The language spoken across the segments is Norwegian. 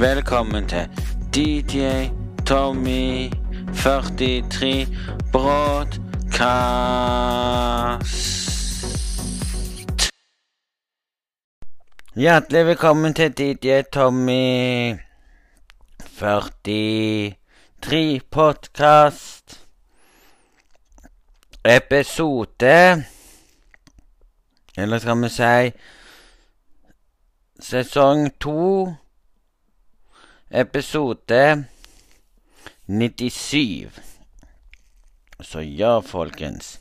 Velkommen til DJ Tommy 43 Broadcast. Hjertelig velkommen til DJ Tommy 43 Podcast. Episode Eller skal vi si Sesong to episode 97. Så ja, folkens.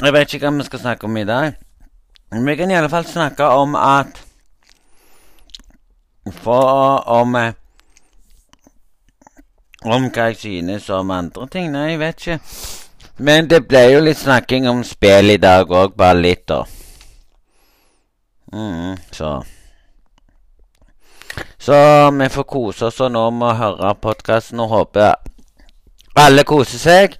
Jeg vet ikke hva vi skal snakke om i dag. Men vi kan i alle fall snakke om at For om Om hva jeg synes om andre ting. Nei, jeg vet ikke. Men det ble jo litt snakking om spill i dag òg, bare litt, da. Mm, så så vi får kose oss nå med å høre podkasten og håper alle koser seg.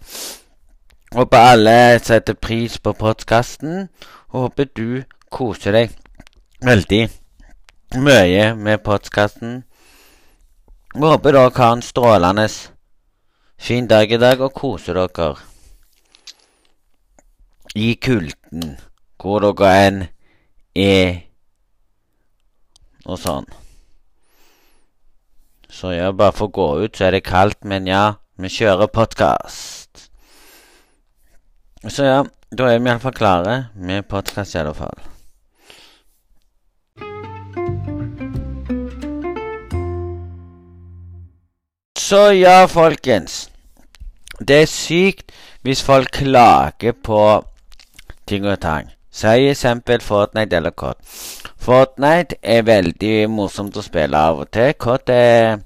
Håper alle setter pris på podkasten. Og håper du koser deg veldig mye med podkasten. Håper dere har en strålende fin dag i dag og koser dere i kulten hvor dere enn er og sånn. Så ja, bare for å gå ut, så er det kaldt, men ja, vi kjører podkast. Så ja, da er vi iallfall klare med podkast i alle fall. Så ja, folkens. Det er sykt hvis folk klager på ting og tang. Si eksempel Fortnite eller COD. Fortnite er veldig morsomt å spille av og til. COD er,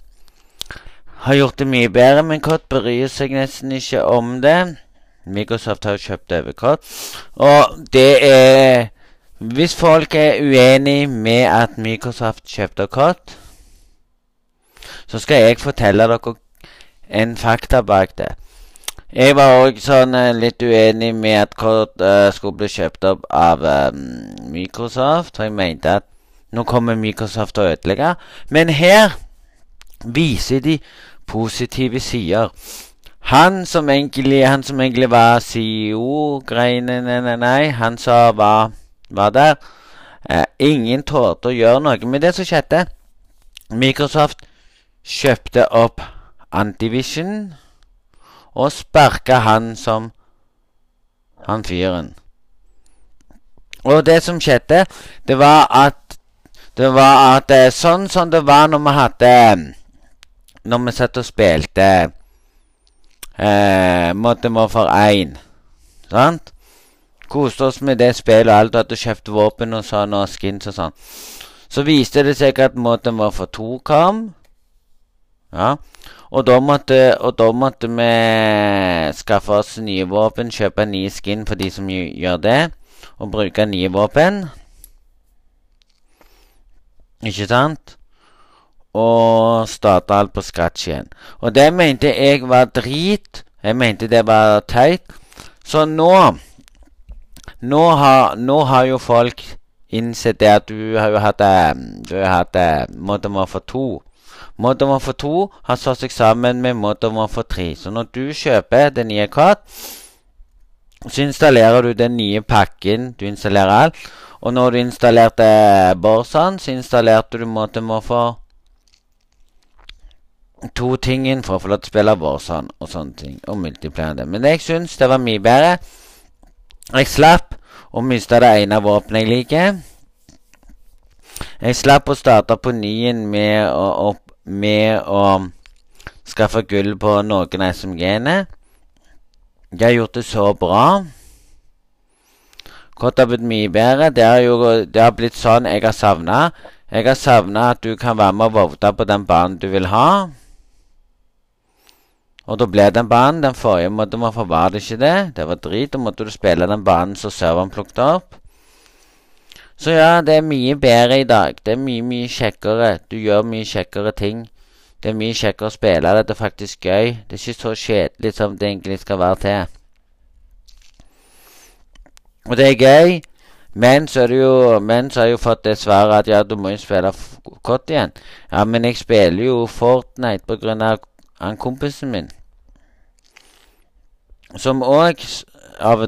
har gjort det mye bedre, men COD bryr seg nesten ikke om det. Microsoft har kjøpt over COD. Og det er Hvis folk er uenig med at Microsoft kjøpte COD, så skal jeg fortelle dere en fakta bak det. Jeg var òg sånn litt uenig med at Code uh, skulle bli kjøpt opp av um, Microsoft. For jeg mente at nå kommer Microsoft til å ødelegge. Men her viser de positive sider. Han som egentlig, han som egentlig var CEO-greiene, nei, han som var, var der eh, Ingen torde å gjøre noe med det som skjedde. Microsoft kjøpte opp Antivision og sparka han som han fyren. Og det som skjedde, det var at Det var at eh, sånn som det var når vi hadde Når vi satt og spilte eh, for 1. Sant? Koste oss med det spillet og alt, og hadde kjøpt våpen og sånn, og skins og sånn. Så viste det seg at Modern for 2 kom. Ja. Og da, måtte, og da måtte vi skaffe oss nye våpen, kjøpe nye skin for de som gjør det, og bruke nye våpen. Ikke sant? Og starte alt på scratch igjen. Og det mente jeg var drit. Jeg mente det var teit. Så nå Nå har, nå har jo folk innsett det at du har jo hatt Du har hatt Modern for 2. Modern for 2 har slått seg sammen med Modern for 3. Så når du kjøper det nye kart, så installerer du den nye pakken. Du installerer alt. Og når du installerte Borsan, så installerte du Modern Warfare to tingen for å få lov til å spille Warzone og sånne ting. Og multiplayer. Men jeg syns det var mye bedre. Jeg slapp å miste det ene våpenet jeg liker. Jeg slapp å starte på nyen med å, opp, med å skaffe gull på noen av SMG-ene. De har gjort det så bra. Kort har blitt mye bedre. Det har, jo, det har blitt sånn jeg har savna. Jeg har savna at du kan være med og vote på den banen du vil ha. Og da ble den banen. Den forrige måtte man få var det ikke det. Det var drit. Da måtte du spille den banen som serveren plukket opp. Så ja, det er mye bedre i dag. Det er mye, mye kjekkere. Du gjør mye kjekkere ting. Det er mye kjekkere å spille. Det er faktisk gøy. Det er ikke så kjedelig som det egentlig skal være til. Og det er gøy. Men så, er det jo, men så har jeg jo fått det svaret at ja, du må jo spille kort igjen. Ja, men jeg spiller jo Fortnite på grunn av han kompisen min. Som òg av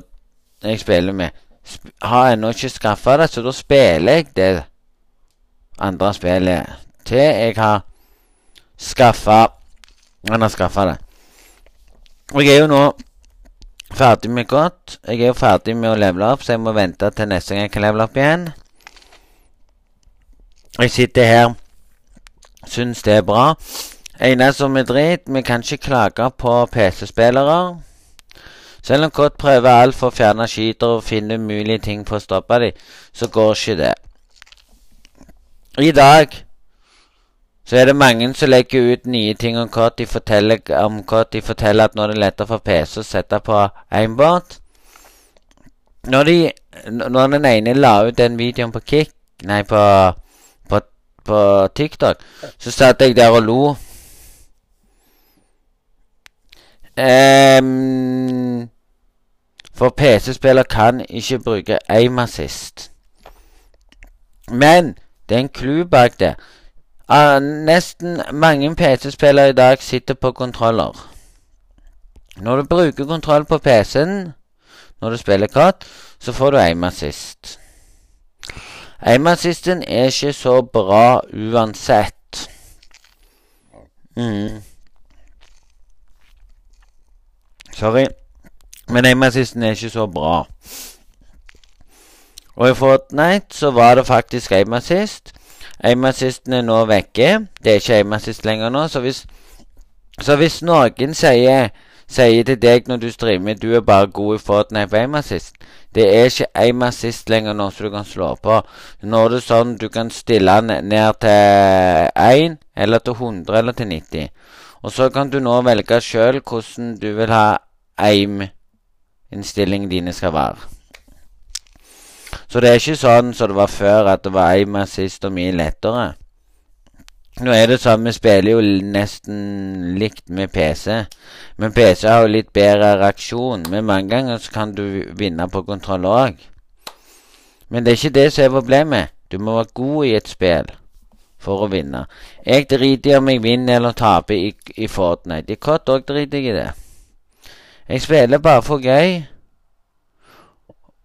jeg spiller med, sp har ennå ikke skaffa det, så da spiller jeg det andre spillet til jeg har skaffa Han har skaffa det. Jeg er jo nå ferdig med godt. Jeg er jo ferdig med å levele opp, så jeg må vente til neste gang jeg kan levele opp igjen. Jeg sitter her, syns det er bra. Eneste som er drit, vi kan ikke klage på PC-spillere. Selv om Kott prøver alt for å fjerne skyter og finne umulige ting for å stoppe dem, så går ikke det. I dag så er det mange som legger ut nye ting om Kott. De forteller om Kott. De forteller at nå er det lettere for PC å sette på aimbot. Når, de, når den ene la ut den videoen på Kick Nei, på, på, på TikTok, så satt jeg der og lo. Um, for PC-spiller kan ikke bruke aim assist. Men det er en clou bak det. Uh, nesten mange PC-spillere i dag sitter på kontroller. Når du bruker kontroll på PC-en når du spiller kart, så får du aim assist. Aim assisten er ikke så bra uansett. Mm. Sorry. Men aim assisten er ikke så bra. Og i Fortnite så var det faktisk aim assist. Aim assisten er nå vekke. Det er ikke aim assist lenger nå. Så hvis, så hvis noen sier, sier til deg når du streamer du er bare god i Fortnite på aim assist Det er ikke aim assist lenger nå, så du kan slå på. Nå er det sånn du kan stille den ned til 1, eller til 100, eller til 90. Og så kan du nå velge sjøl hvordan du vil ha aim-innstillingene dine skal være. Så det er ikke sånn som det var før, at det var aim assist og mye lettere. Nå er det sånn, vi spiller jo nesten likt med PC. Men PC har jo litt bedre reaksjon. Men mange ganger så kan du vinne på kontroll òg. Men det er ikke det som er problemet. Du må være god i et spill for å vinne. Jeg driter i om jeg vinner eller taper i, i Fortnite. I Cot òg driter jeg i det. Jeg spiller bare for gøy.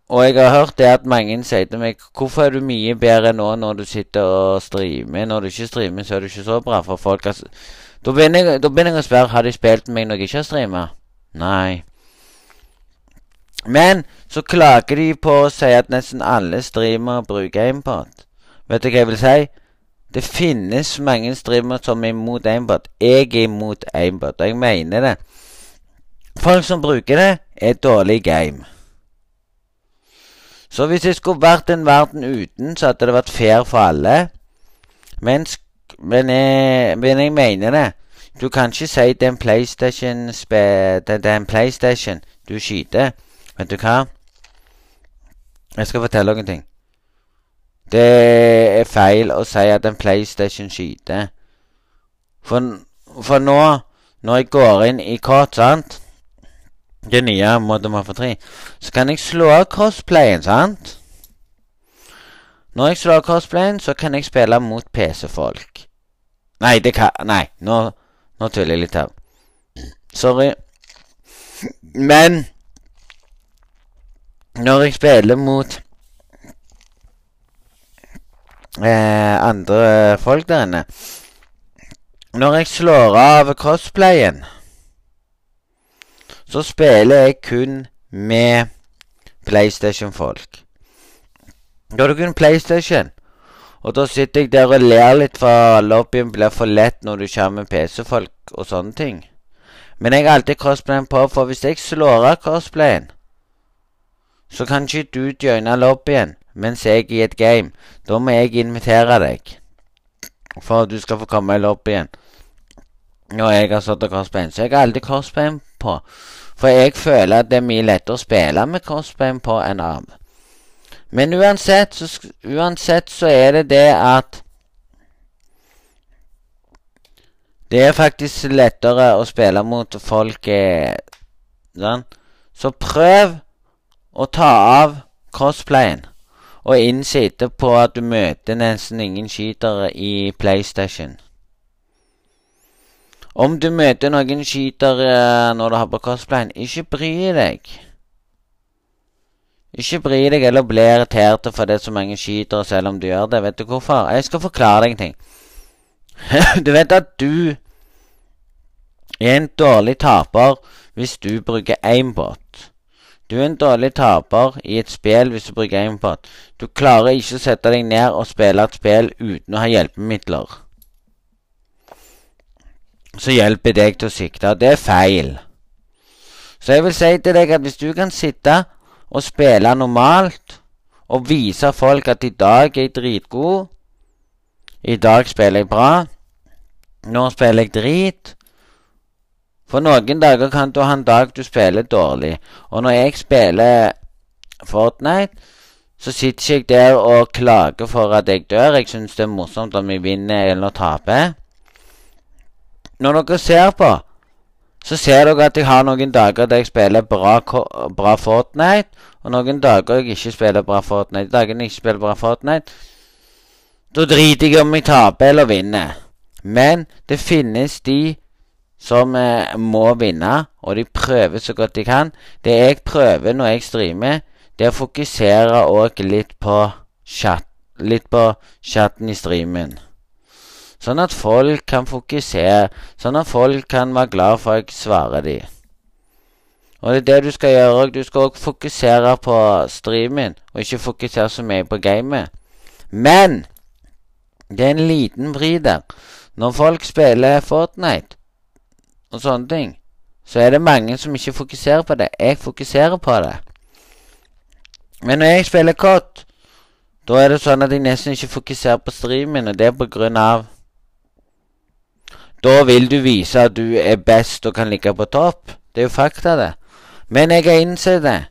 Og jeg har hørt det at mange sier til meg Hvorfor er du mye bedre nå når du sitter og streamer? Når du ikke streamer, så er du ikke så bra for folk. Altså, da begynner jeg, da begynner jeg å spørre Har de spilt meg når jeg ikke har streama. Nei. Men så klager de på å si at nesten alle streamere bruker aimpod. Vet du hva jeg vil si? Det finnes mange streamere som er imot aimpod. Jeg er imot aimpod, og jeg mener det. Folk som bruker det, er dårlig game. Så hvis det skulle vært en verden uten, så hadde det vært fair for alle. Men, men, jeg, men jeg mener det. Du kan ikke si det er en PlayStation det er en PlayStation du skyter. Vet du hva? Jeg skal fortelle noen ting. Det er feil å si at en PlayStation skyter. For, for nå, når jeg går inn i kort, sant det nye Modern Warfare 3, så kan jeg slå av crossplayen, sant? Når jeg slår av crossplayen, så kan jeg spille mot PC-folk. Nei, det kan Nei, nå, nå tuller jeg litt her. Sorry. Men når jeg spiller mot eh, andre folk der inne Når jeg slår av crossplayen så spiller jeg kun med PlayStation-folk. Da er det kun PlayStation. Og da sitter jeg der og ler litt, for lobbyen blir for lett når du kommer med PC-folk og sånne ting. Men jeg har alltid crossplayen på, for hvis jeg slår av crossplayen, så kan ikke du joine lobbyen mens jeg er i et game. Da må jeg invitere deg for at du skal få komme i lobbyen. Når jeg har satt og crossplayen. Så jeg har alltid crossplayen på. For jeg føler at det er mye lettere å spille med crossbein på enn arm. Men uansett så, uansett så er det det at Det er faktisk lettere å spille mot folk eh, sånn. Så prøv å ta av crossplayen. og innse etterpå at du møter nesten ingen skytere i PlayStation. Om du møter noen skytere når du har på cosplayen, ikke bry deg. Ikke bry deg eller bli irritert for det er så mange skytere selv om du gjør det. Vet du hvorfor? Jeg skal forklare deg en ting. du vet at du er en dårlig taper hvis du bruker aimbot. Du er en dårlig taper i et spill hvis du bruker aimbot. Du klarer ikke å sette deg ned og spille et spill uten å ha hjelpemidler. Så hjelper deg til å sikte. Det er feil. Så jeg vil si til deg at hvis du kan sitte og spille normalt og vise folk at i dag er jeg dritgod I dag spiller jeg bra. Nå spiller jeg drit. For noen dager kan du ha en dag du spiller dårlig. Og når jeg spiller Fortnite, så sitter jeg der og klager for at jeg dør. Jeg syns det er morsomt om jeg vinner eller taper. Når dere ser på, så ser dere at jeg har noen dager der jeg spiller bra, bra Fortnite, og noen dager jeg ikke spiller bra Fortnite. Dagene jeg ikke spiller bra Fortnite, da driter jeg om jeg taper eller vinner. Men det finnes de som eh, må vinne, og de prøver så godt de kan. Det jeg prøver når jeg streamer, det er å fokusere òg litt på chat, litt på chatten i streamen. Sånn at folk kan fokusere, sånn at folk kan være glad for at jeg svarer dem. Og det er det du skal gjøre. Du skal òg fokusere på streamen, og ikke fokusere så mye på gamet. Men det er en liten vri der. Når folk spiller Fortnite og sånne ting, så er det mange som ikke fokuserer på det. Jeg fokuserer på det. Men når jeg spiller kott, da er det sånn at jeg nesten ikke fokuserer på streamen, og det er på grunn av Da vil du vise at du er best og kan ligge på topp. Det er jo fakta, det. Men jeg har innsett det.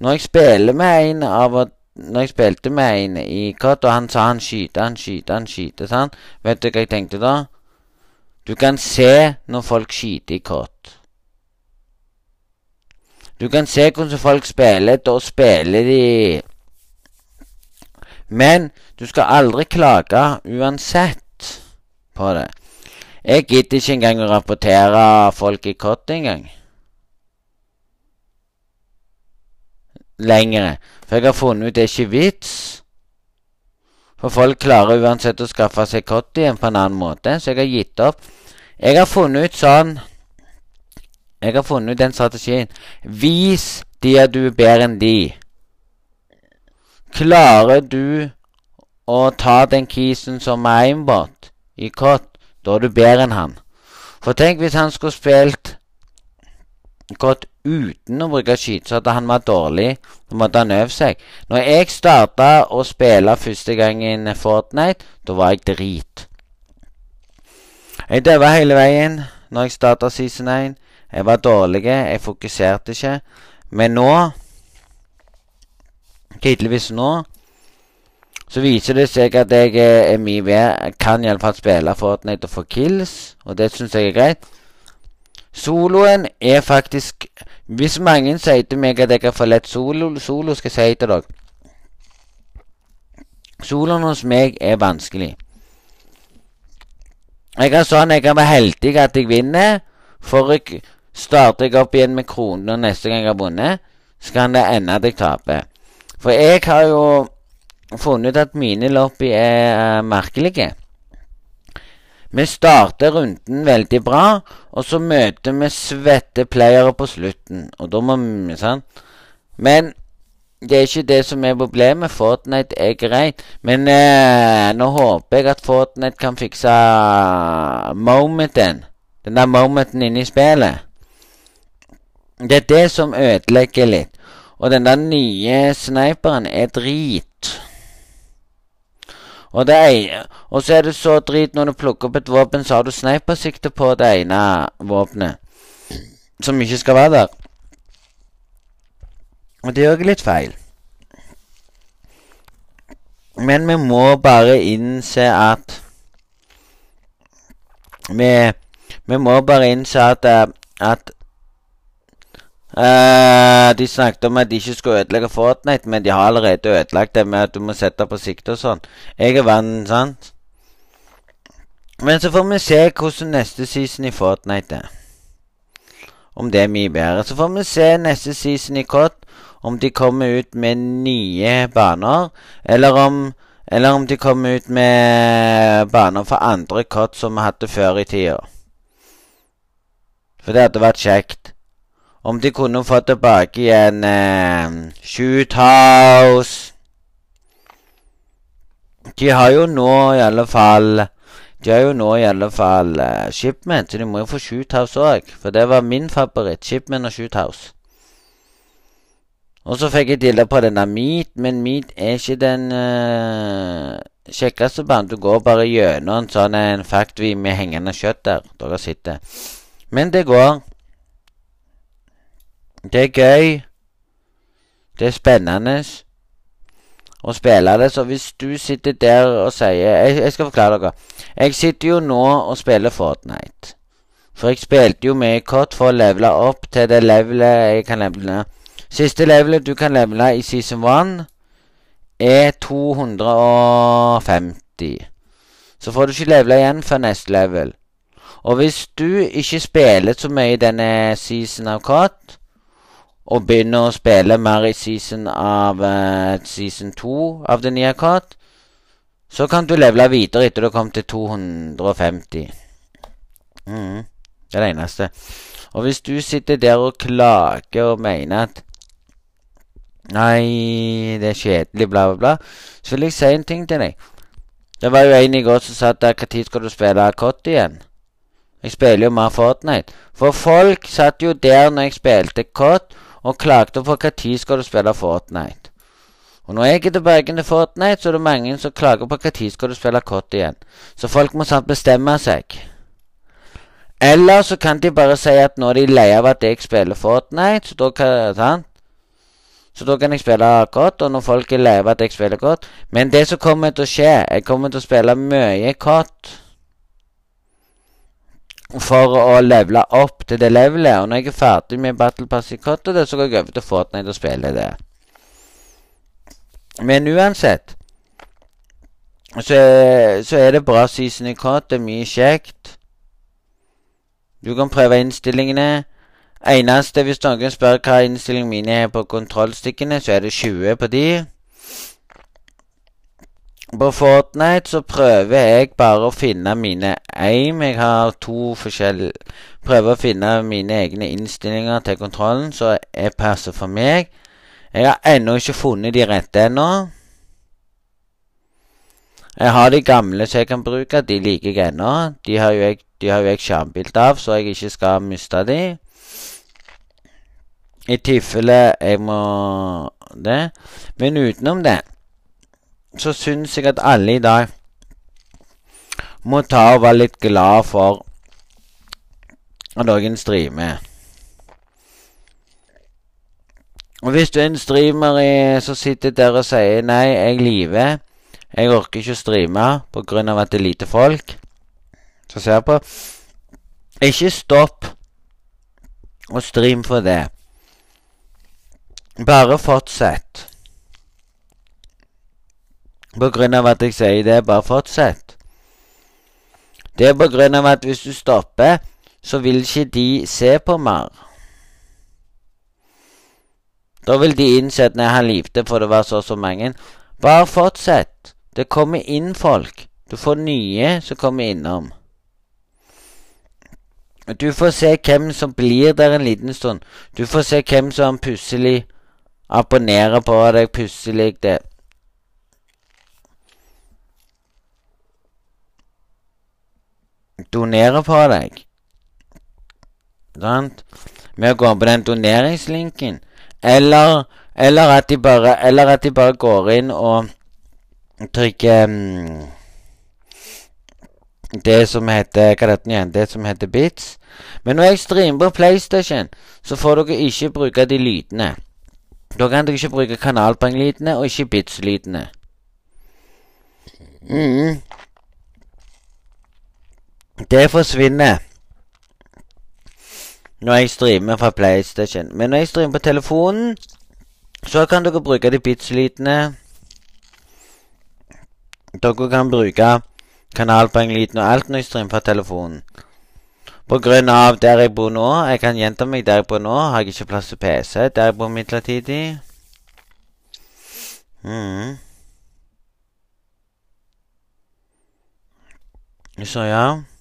Når jeg spiller med en av og når jeg spilte med en i COD, og han sa han skyter, han skyter, han skyter sånn, vet du hva jeg tenkte da? Du kan se når folk skyter i COD. Du kan se hvordan folk spiller. Da spiller de Men du skal aldri klage uansett på det. Jeg gidder ikke engang å rapportere folk i kott engang. Lenger. For jeg har funnet ut det er ikke vits. For folk klarer uansett å skaffe seg kott igjen på en annen måte, så jeg har gitt opp. Jeg har funnet ut sånn Jeg har funnet ut den strategien. Vis de at du er bedre enn de. Klarer du å ta den kisen som er aimbot i kott, da er du bedre enn han. For tenk hvis han skulle spilt godt uten å bruke skyte, så hadde han vært dårlig. Så måtte han øve seg. Når jeg starta å spille første gangen Fortnite, da var jeg drit. Jeg døva hele veien når jeg starta season 1. Jeg var dårlig, jeg fokuserte ikke. Men nå Tydeligvis nå så viser det seg at jeg er mye bedre. Kan iallfall spille Fortnite og få kills, og det syns jeg er greit. Soloen er faktisk Hvis mange sier til meg at jeg har for lett solo, solo skal jeg si til dere Soloen hos meg er vanskelig. Jeg kan sånn jeg kan være heldig at jeg vinner. For jeg starter jeg opp igjen med kroner neste gang jeg har vunnet, så kan det ende at jeg taper. For jeg har jo funnet ut at mine loppi er uh, merkelige. Vi starter runden veldig bra, og så møter vi svette playere på slutten. Og da må vi sant? Men det er ikke det som er problemet. Fortnite er greit. Men eh, nå håper jeg at Fortnite kan fikse momenten. Den der momenten inne i spillet. Det er det som ødelegger litt. Og den der nye sniperen er drit. Og, og så er det så drit når du plukker opp et våpen, så har du snipersikte på det ene våpenet. Som ikke skal være der. Og det gjør litt feil. Men vi må bare innse at vi, vi må bare innse at, at Eh, de snakket om at de ikke skulle ødelegge Fortnite, men de har allerede ødelagt det med at du må sette på sikte og sånn. Jeg er vant, sant? Men så får vi se hvordan neste season i Fortnite er. Om det er mye bedre. Så får vi se neste season i COD om de kommer ut med nye baner, eller om, eller om de kommer ut med baner for andre COD som vi hadde før i tida. For det hadde vært kjekt. Om de kunne få tilbake igjen eh, Shoothouse De har jo nå i alle fall De har jo nå i alle fall eh, Shipment, så de må jo få Shoothouse òg. For det var min favoritt. Shipman og Shoothouse. Og så fikk jeg dilla på denne Meat, men Meat er ikke den uh, kjekkeste banen. Du går bare gjennom en sånn en factory med hengende kjøtt der. Dere sitter. Men det går. Det er gøy. Det er spennende å spille det. Så hvis du sitter der og sier Jeg, jeg skal forklare dere. Jeg sitter jo nå og spiller Fortnite. For jeg spilte jo med kort for å levele opp til det levelet jeg kan levele. Siste levelet du kan levele i season 1, er 250. Så får du ikke levele igjen før neste level. Og hvis du ikke spiller så mye i denne season av COD, og begynner å spille mer i season av uh, season 2 av det nye COD, så kan du levele videre etter du har kommet til 250. Mm, det er det eneste. Og hvis du sitter der og klager og mener at Nei, det er kjedelig, bla, bla, bla, så vil jeg si en ting til deg. Det var jo en i går som sa at når skal du spille kott igjen? Jeg spiller jo mer Fortnite. For folk satt jo der når jeg spilte COD, og klagde på når skal du spille Fortnite. Og når jeg er tilbake til Fortnite, så er det mange som klager på når skal du spille kort igjen. Så folk må sant bestemme seg. Eller så kan de bare si at nå er de lei av at jeg spiller Fortnite, så da kan, sant? Så da kan jeg spille kort, og når folk er lei av at jeg spiller kort Men det som kommer til å skje Jeg kommer til å spille mye COD for å levele opp til det levelet. Og når jeg er ferdig med Battle Pass i COD, så går jeg over til Fortnite og spiller det. Men uansett så, så er det bra season i COD. Er mye kjekt. Du kan prøve innstillingene. Eneste hvis noen spør hva innstillingen min er på kontrollstikkene, så er det 20 på de. På Fortnite så prøver jeg bare å finne mine aim. Jeg har to forskjellige Prøver å finne mine egne innstillinger til kontrollen, så jeg passer for meg. Jeg har ennå ikke funnet de rette ennå. Jeg har de gamle som jeg kan bruke. De liker jeg ennå. De har jo jeg, de har jo jeg skjermbilde av, så jeg ikke skal miste de. I tilfelle jeg må det. Men utenom det så syns jeg at alle i dag må ta og være litt glad for at noen streamer. Og hvis du er en streamer i, som sitter der og sier 'nei, jeg liver', jeg orker ikke å streame pga. at det er lite folk som ser på, ikke stopp å streame for det. Bare fortsett. På grunn av at jeg sier det, bare fortsett. Det er på grunn av at hvis du stopper, så vil ikke de se på mer. Da vil de innse at jeg har livte for det var så og så mange. Bare fortsett. Det kommer inn folk. Du får nye som kommer innom. Du får se hvem som blir der en liten stund. Du får se hvem som plutselig abonnerer på deg, plutselig det donere på deg. Sant? Med å gå på den doneringslinken. Eller, eller, at de bare, eller at de bare går inn og trykker um, det som heter Hva heter det igjen? Det som heter bits. Men når jeg streamer på PlayStation, så får dere ikke bruke de lydene. Da kan dere ikke bruke kanalpoenglydene og ikke bits-lydene. Mm. Det forsvinner når jeg streamer fra PlayStation. Men når jeg streamer på telefonen, så kan dere bruke de bitslitene. Dere kan bruke kanalpoengliten og alt når jeg streamer fra telefonen. På grunn av der jeg bor nå, jeg kan gjenta meg der jeg bor nå, har jeg ikke plass til PC der jeg bor midlertidig. Mm. Så ja.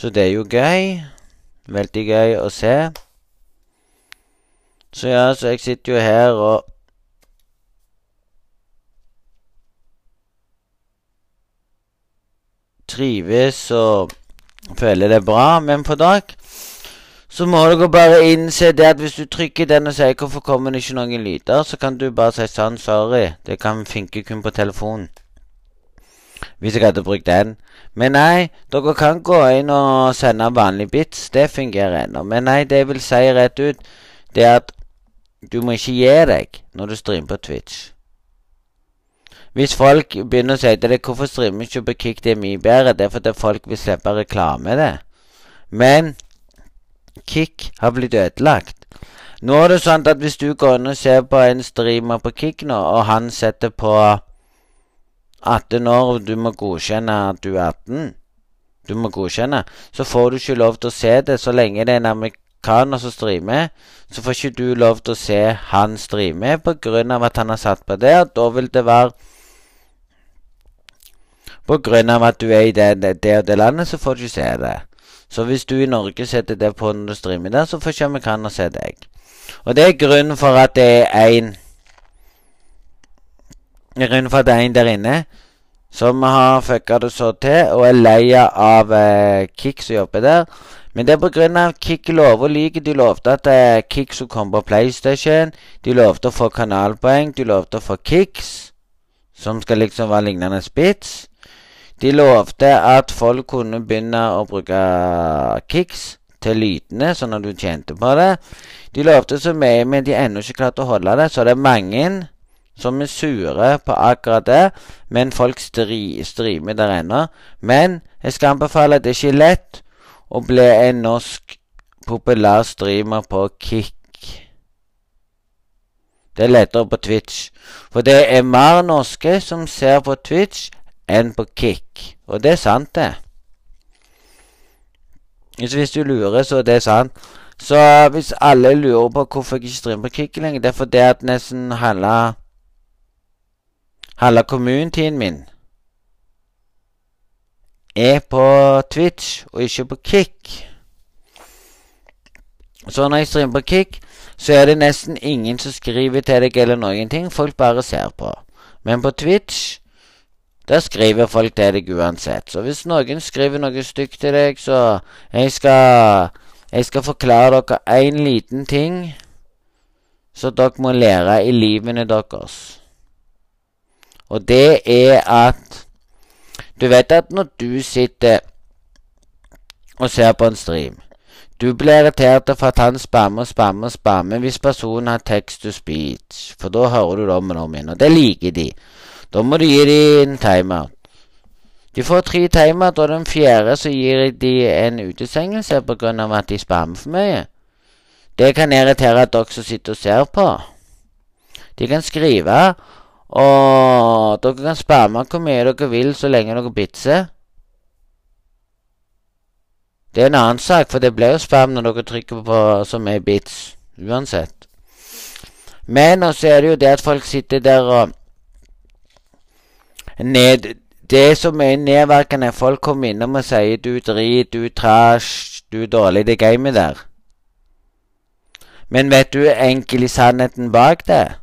Så det er jo gøy. Veldig gøy å se. Så ja, så jeg sitter jo her og Trives og føler det er bra. Men for dag så må dere bare innse det at hvis du trykker den og sier 'Hvorfor kommer det ikke noen lyder?', så kan du bare si sånn 'Sorry, det kan funke kun på telefonen'. Hvis jeg hadde brukt den. Men nei, dere kan gå inn og sende vanlig bits. Det fungerer ennå. Men nei, det jeg vil si rett ut, det er at du må ikke gi deg når du streamer på Twitch. Hvis folk begynner å si til deg 'Hvorfor streamer ikke på Kick?' Det er mye bedre. Det er fordi folk vil slippe reklame. det. Men Kick har blitt ødelagt. Nå er det sånn at hvis du går inn og ser på en streamer på Kick nå, og han setter på 18 år, og du må godkjenne at du er 18 Du må godkjenne. Så får du ikke lov til å se det så lenge det er en amerikaner som streamer. Så får ikke du lov til å se han streame av at han har satt på det. Og da vil det være av at du er i det, det, det og det landet, så får du ikke se det. Så hvis du i Norge setter det på når du streamer der, så får ikke amerikaner se deg. Og det er grunnen for at det er én Grunnen for en der inne som har fucka det så til, og er lei av eh, Kick som jobber der. Men det er av Kick lover og liker. De lovte at eh, Kick skulle komme på PlayStation. De lovte å få kanalpoeng. De lovte å få Kicks, som skal liksom være lignende Spits. De lovte at folk kunne begynne å bruke Kicks til lydene, sånn at du tjente på det. De lovte så mye, men de ennå ikke klart å holde det. Så det er mange som er sure på akkurat det, men folk stri, streamer der ennå. Men jeg skal anbefale at det ikke er lett å bli en norsk populær streamer på Kick. Det er lettere på Twitch. For det er mer norske som ser på Twitch enn på Kick. Og det er sant, det. Hvis du lurer, så er det sant. Så hvis alle lurer på hvorfor jeg ikke streamer på Kick lenger, det er fordi at nesten halve Halve communityen min er på Twitch og ikke på Kick. Så når jeg streamer på Kick, så er det nesten ingen som skriver til deg eller noen ting. Folk bare ser på. Men på Twitch der skriver folk til deg uansett. Så hvis noen skriver noe stygt til deg, så jeg skal, jeg skal forklare dere én liten ting som dere må lære i livene deres. Og det er at Du vet at når du sitter og ser på en stream Du blir irritert for at han spammer og spammer og spammer hvis personen har text to speech, for da hører du det om og om igjen, og det liker de. Da må du gi dem en timeout. De får tre timeout, og den fjerde så gir de en utestengelse pga. at de spammer for mye. Det kan irritere dere som sitter og ser på. De kan skrive, og dere kan spamme hvor mye dere vil så lenge dere bitser. Det er en annen sak, for det blir jo spam når dere trykker på så mye bits. Uansett. Men så er det jo det at folk sitter der og ned Det som er nedverkende, folk kommer innom og sier 'du drit', 'du trash', 'du er dårlig', det gamet der. Men vet du egentlig sannheten bak det?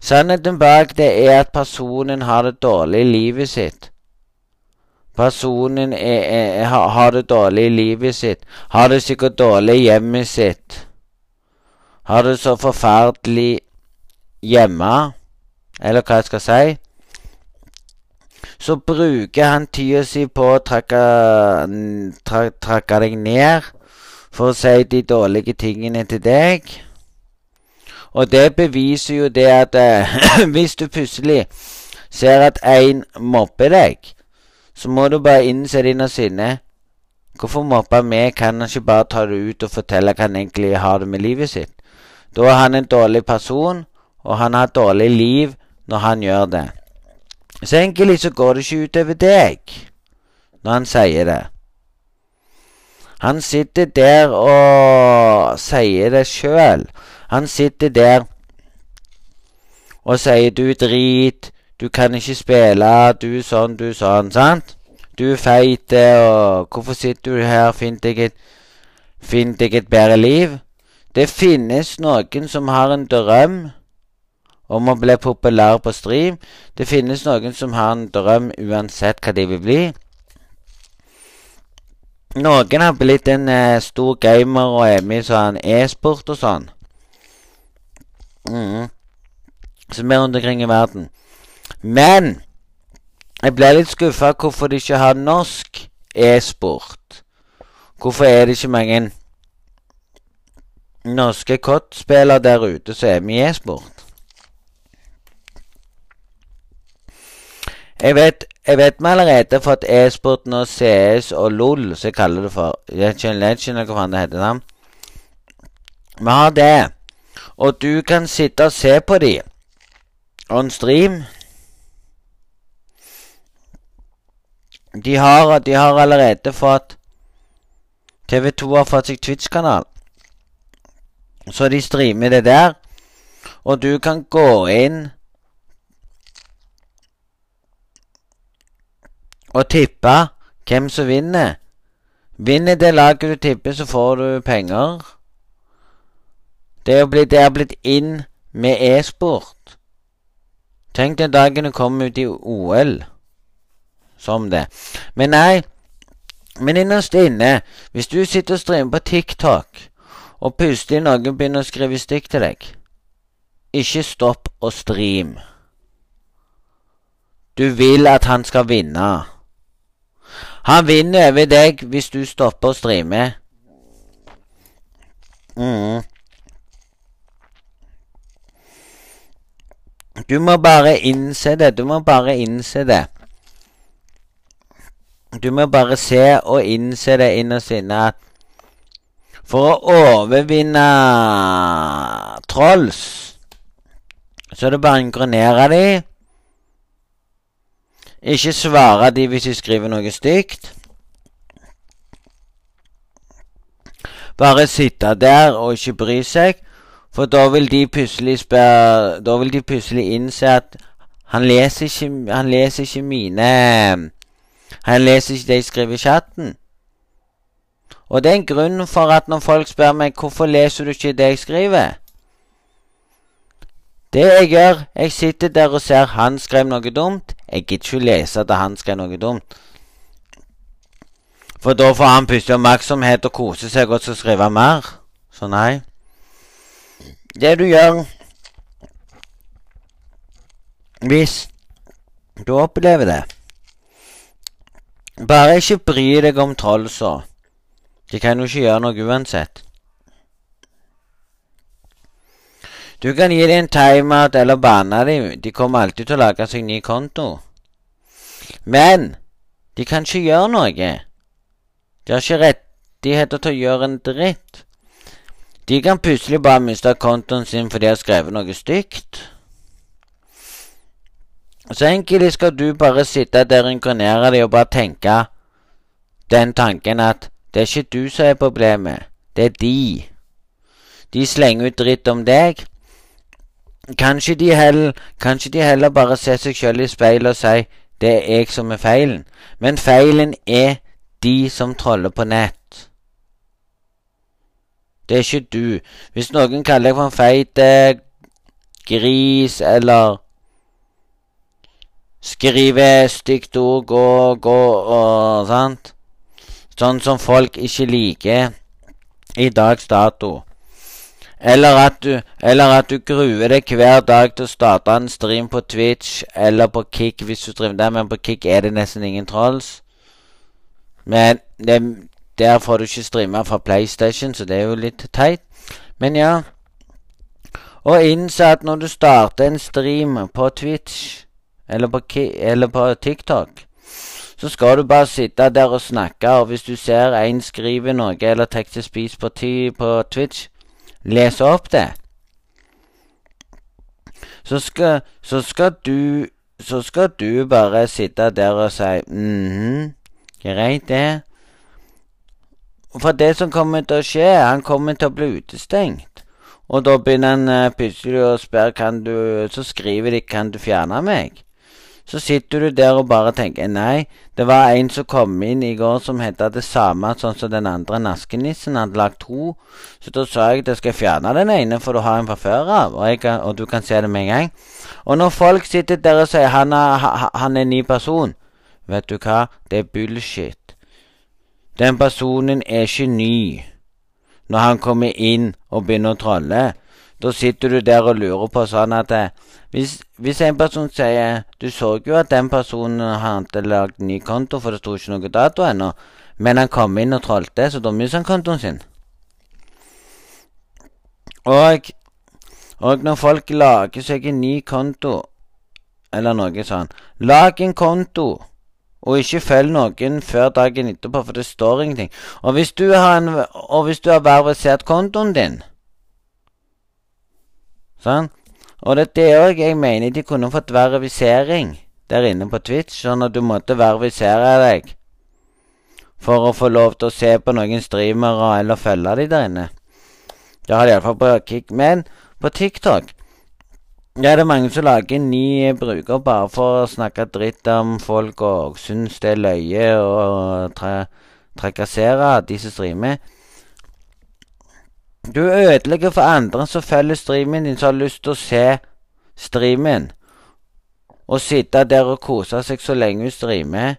Sannheten bak det er at personen har det dårlig i livet sitt. Personen er, er, har det dårlig i livet sitt. Har det sikkert dårlig i hjemmet sitt. Har det så forferdelig hjemme, eller hva jeg skal si så bruker han tida si på å trakke, tra, trakke deg ned for å si de dårlige tingene til deg. Og det beviser jo det at eh, hvis du plutselig ser at en mobber deg, så må du bare innse dine sinne. Hvorfor mobber meg? Kan han ikke bare ta det ut og fortelle hva han egentlig har det med livet sitt? Da er han en dårlig person, og han har et dårlig liv når han gjør det. Så egentlig så går det ikke utover deg når han sier det. Han sitter der og sier det sjøl. Han sitter der og sier 'du drit', 'du kan ikke spille', 'du sånn, du sånn', sant? Du er feit, og hvorfor sitter du her, finn deg et, finn deg et bedre liv? Det finnes noen som har en drøm om å bli populær på stream. Det finnes noen som har en drøm uansett hva de vil bli. Noen har blitt en eh, stor gamer og er med i sånn e-sport og sånn. Mm. Som er rundt omkring i verden. Men jeg ble litt skuffa hvorfor de ikke har norsk e-sport. Hvorfor er det ikke mange norske kottspillere der ute som er med i e-sport? Jeg vet, jeg vet vi allerede for at e-sporten og CS og LOL, som jeg kaller det for Legend Legend, eller hva det heter. Da. Vi har det. Og du kan sitte og se på de on stream. De har, de har allerede fått TV2 har fått seg Twitch-kanal. Så de streamer det der. Og du kan gå inn og tippe hvem som vinner. Vinner det laget du tipper, så får du penger. Det er, blitt, det er blitt inn med e-sport. Tenk den dagen du kommer ut i OL som det. Men nei, men innerst inne, hvis du sitter og streamer på TikTok, og puster i noen begynner å skrive stikk til deg, ikke stopp å streame. Du vil at han skal vinne. Han vinner over deg hvis du stopper å streame. Mm. Du må bare innse det. Du må bare innse det. Du må bare se og innse det innerst inne at for å overvinne trolls, så er det bare å inkarnere dem ikke svare de hvis de skriver noe stygt. Bare sitte der og ikke bry seg, for da vil de plutselig spørre Da vil de plutselig innse at han leser ikke, han leser ikke mine Han leser ikke det jeg skriver i chatten. Og det er en grunn for at når folk spør meg hvorfor leser du ikke det jeg skriver, det jeg gjør, jeg sitter der og ser han skrev noe dumt. Jeg gidder ikke lese at han skrev noe dumt. For da får han plutselig oppmerksomhet og koser seg og skriver skrive mer. Så nei. Det du gjør Hvis du opplever det Bare ikke bry deg om trollsa. De kan jo ikke gjøre noe uansett. Du kan gi dem en timeout eller banne dem. De kommer alltid til å lage seg ny konto. Men de kan ikke gjøre noe. De har ikke rettigheter til å gjøre en dritt. De kan plutselig bare miste kontoen sin fordi de har skrevet noe stygt. Så egentlig skal du bare sitte der og inkarnere deg og bare tenke den tanken at det er ikke du som er problemet, det er de. De slenger ut dritt om deg. Kanskje de, heller, kanskje de heller bare ser seg sjøl i speilet og sier 'det er jeg som er feilen', men feilen er de som troller på nett. Det er ikke du. Hvis noen kaller deg for en feit eh, gris eller skriver stygt ord, gå, gå og sant Sånn som folk ikke liker i dags dato. Eller at, du, eller at du gruer deg hver dag til å starte en stream på Twitch eller på Kick hvis du streamer der, men på Kick er det nesten ingen trolls. Men det, der får du ikke streame fra PlayStation, så det er jo litt teit. Men ja. Og innse at når du starter en stream på Twitch eller på, eller på TikTok, så skal du bare sitte der og snakke, og hvis du ser en skrive noe eller tekste spis på, på Twitch, lese opp det. Så skal, så skal du Så skal du bare sitte der og si mhm, greit det. For det som kommer til å skje, han kommer til å bli utestengt. Og da begynner han uh, plutselig å spørre kan du Så skriver de 'Kan du fjerne meg?' Så sitter du der og bare tenker Nei, det var en som kom inn i går som het det samme sånn som den andre naskenissen. Han hadde lagt to. Så da sa jeg at jeg skal fjerne den ene, for du har en fra før av. Og, og, du kan se det med en gang. Og når folk sitter der og sier han er, han er en ny person, vet du hva? Det er bullshit. Den personen er ikke ny når han kommer inn og begynner å trolle. Da sitter du der og lurer på sånn at eh, hvis, hvis, en person sier Du så jo at den personen hadde lagd ny konto, for det sto ikke noe dato ennå, men han kom inn og trollte, så da mister han kontoen sin. Og, og når folk lager seg en ny konto, eller noe sånn Lag en konto og ikke følg noen før dagen etterpå, for det står ingenting. Og hvis du har, en, og hvis du har verifisert kontoen din Sånn? Og det er òg jeg mener de kunne fått verifisering der inne på Twitch, sånn at du måtte verifisere deg for å få lov til å se på noen streamere eller følge de der inne. Det har de iallfall på Kick. Men på TikTok ja, det er mange som lager en ny bruker bare for å snakke dritt om folk og synes det er løye og tra trakassere de som streamer. Du ødelegger for andre som følger streamen din, som har lyst til å se streamen, og sitte der og kose seg så lenge hun streamer.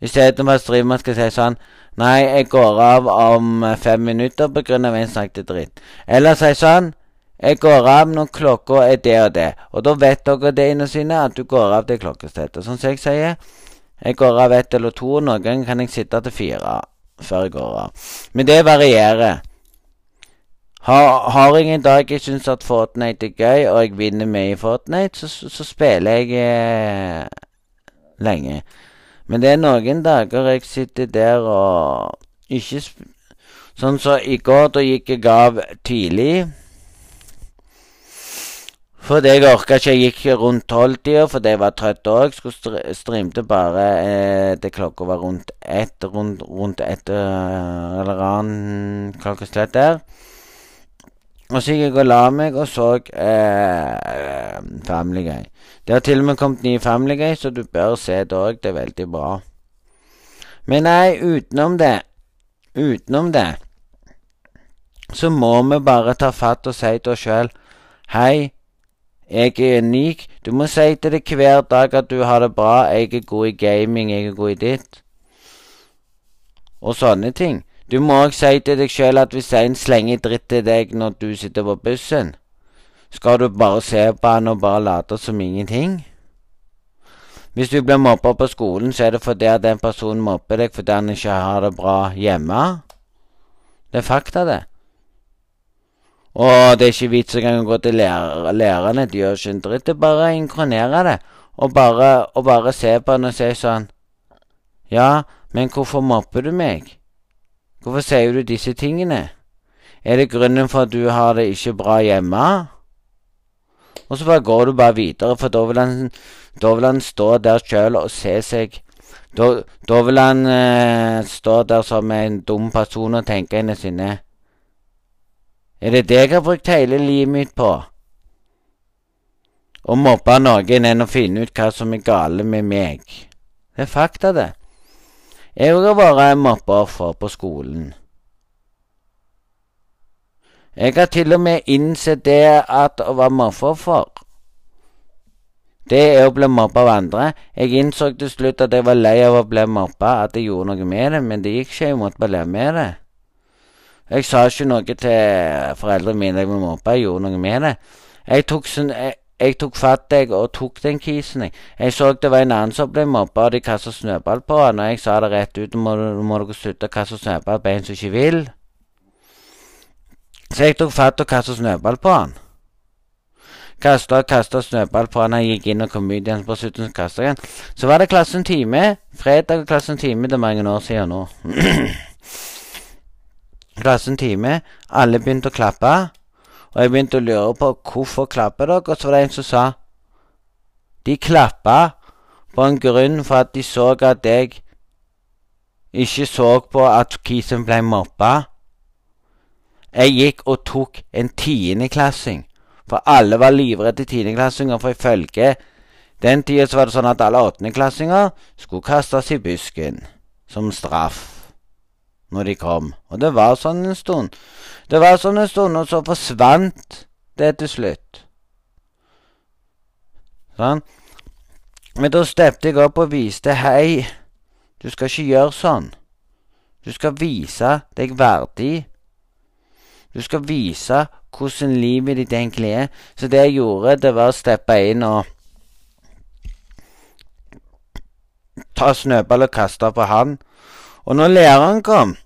Istedenfor at streameren skal si sånn Nei, jeg går av om fem minutter av en snakket dritt. Eller si sånn jeg går av når klokka er det og det. Og da vet dere det inne at du går av det klokkeslettet. Sånn som jeg sier. Jeg går av ett eller to. Noen ganger kan jeg sitte til fire før jeg går av. Men det varierer. Har, har jeg en dag jeg syns at Fortnite er gøy, og jeg vinner mye i Fortnite, så, så, så spiller jeg eh, lenge. Men det er noen dager jeg sitter der og ikke Sånn som så i går, da gikk jeg av tidlig. Fordi jeg orka ikke. Jeg gikk rundt tolvtida fordi jeg var trøtt òg. Skulle streamte bare eh, til klokka var rundt ett. Rundt, rundt ett øh, eller annen klokkeslett der. Og så gikk jeg og la meg og så eh, Family Guy. Det har til og med kommet nye Family Guy, så du bør se det òg. Det er veldig bra. Men nei, utenom det Utenom det så må vi bare ta fatt og si til oss sjøl Hei, jeg er unik. Du må si til deg hver dag at du har det bra. Jeg er god i gaming, jeg er god i ditt. Og sånne ting. Du må òg si til deg sjøl at hvis en slenger dritt til deg når du sitter på bussen, skal du bare se på han og bare late som ingenting? Hvis du blir mobba på skolen, så er det fordi at den personen mobber deg fordi han ikke har det bra hjemme. Det er fakta, det. Og det er ikke vits å gå til lærer, lærerne. De gjør ikke en dritt. Det er bare å inkronere det. Og bare, og bare se på han og si sånn Ja, men hvorfor mobber du meg? Hvorfor sier du disse tingene? Er det grunnen for at du har det ikke bra hjemme? Og så bare går du bare videre, for da vil han, da vil han stå der sjøl og se seg Da, da vil han eh, stå der som en dum person og tenke inni sinne er det det jeg har brukt hele livet mitt på? Å mobbe noen enn å finne ut hva som er gale med meg. Det er fakta, det. Jeg har vært mobbeoffer på skolen. Jeg har til og med innsett det at å være mobbeoffer Det er å bli mobba av andre. Jeg innså til slutt at jeg var lei av å bli mobba, at jeg gjorde noe med det, men det gikk ikke. Jeg måtte bare leve med det. Jeg sa ikke noe til foreldrene mine jeg mobba. Jeg gjorde noe med det. Jeg tok, sånn, jeg, jeg tok fatt jeg og tok den kisen. Jeg. jeg så det var en annen som ble mobba, og de kasta snøball på han. Og jeg sa det rett ut. Må, må dere slutte å kaste snøball på en som ikke vil? Så jeg tok fatt og kasta snøball på han. Kasta og kasta snøball på han. Han gikk inn og kom ut igjen. På slutten kasta igjen. Så var det klassen time. Fredag og klassen time. Det er mange år siden nå. klassen time. Alle begynte å klappe. Og jeg begynte å lure på hvorfor klapper dere. Og så var det en som sa De klappa på en grunn for at de så at jeg ikke så på at kisen ble mobba. Jeg gikk og tok en tiendeklassing, for alle var livredde tiendeklassinger, for ifølge den tida var det sånn at alle åttendeklassinger skulle kastes i busken som straff når de kom. Og det var sånn en stund. Det var sånn en stund, og så forsvant det til slutt. Sånn. Men da steppte jeg opp og viste Hei, du skal ikke gjøre sånn. Du skal vise deg verdig. Du skal vise hvordan livet ditt egentlig er. Så det jeg gjorde, det var å steppe inn og ta snøball og kaste på han. Og når læreren kom,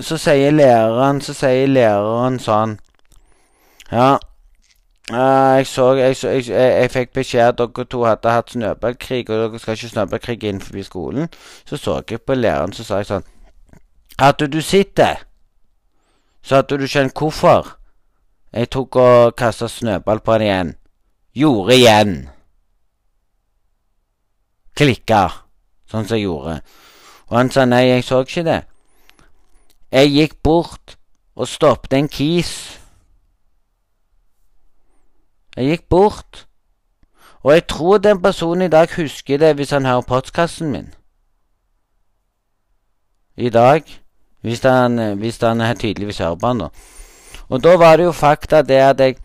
så sier læreren, så sier læreren sånn Ja, Uh, jeg så jeg, så, jeg, jeg, jeg fikk beskjed at dere to hadde hatt snøballkrig, og dere skal ikke snøballkrig innenfor skolen. Så så jeg på læreren, så sa jeg sånn Hadde du sett det, så hadde du skjønt hvorfor jeg tok og kasta snøball på han igjen. Gjorde igjen. Klikka, sånn som jeg gjorde. Og han sa nei, jeg så ikke det. Jeg gikk bort og stoppet en kis jeg gikk bort, og jeg tror den personen i dag husker det hvis han hører postkassen min. I dag, hvis han, hvis han tydeligvis hører på han, da. Og da var det jo fakta det at jeg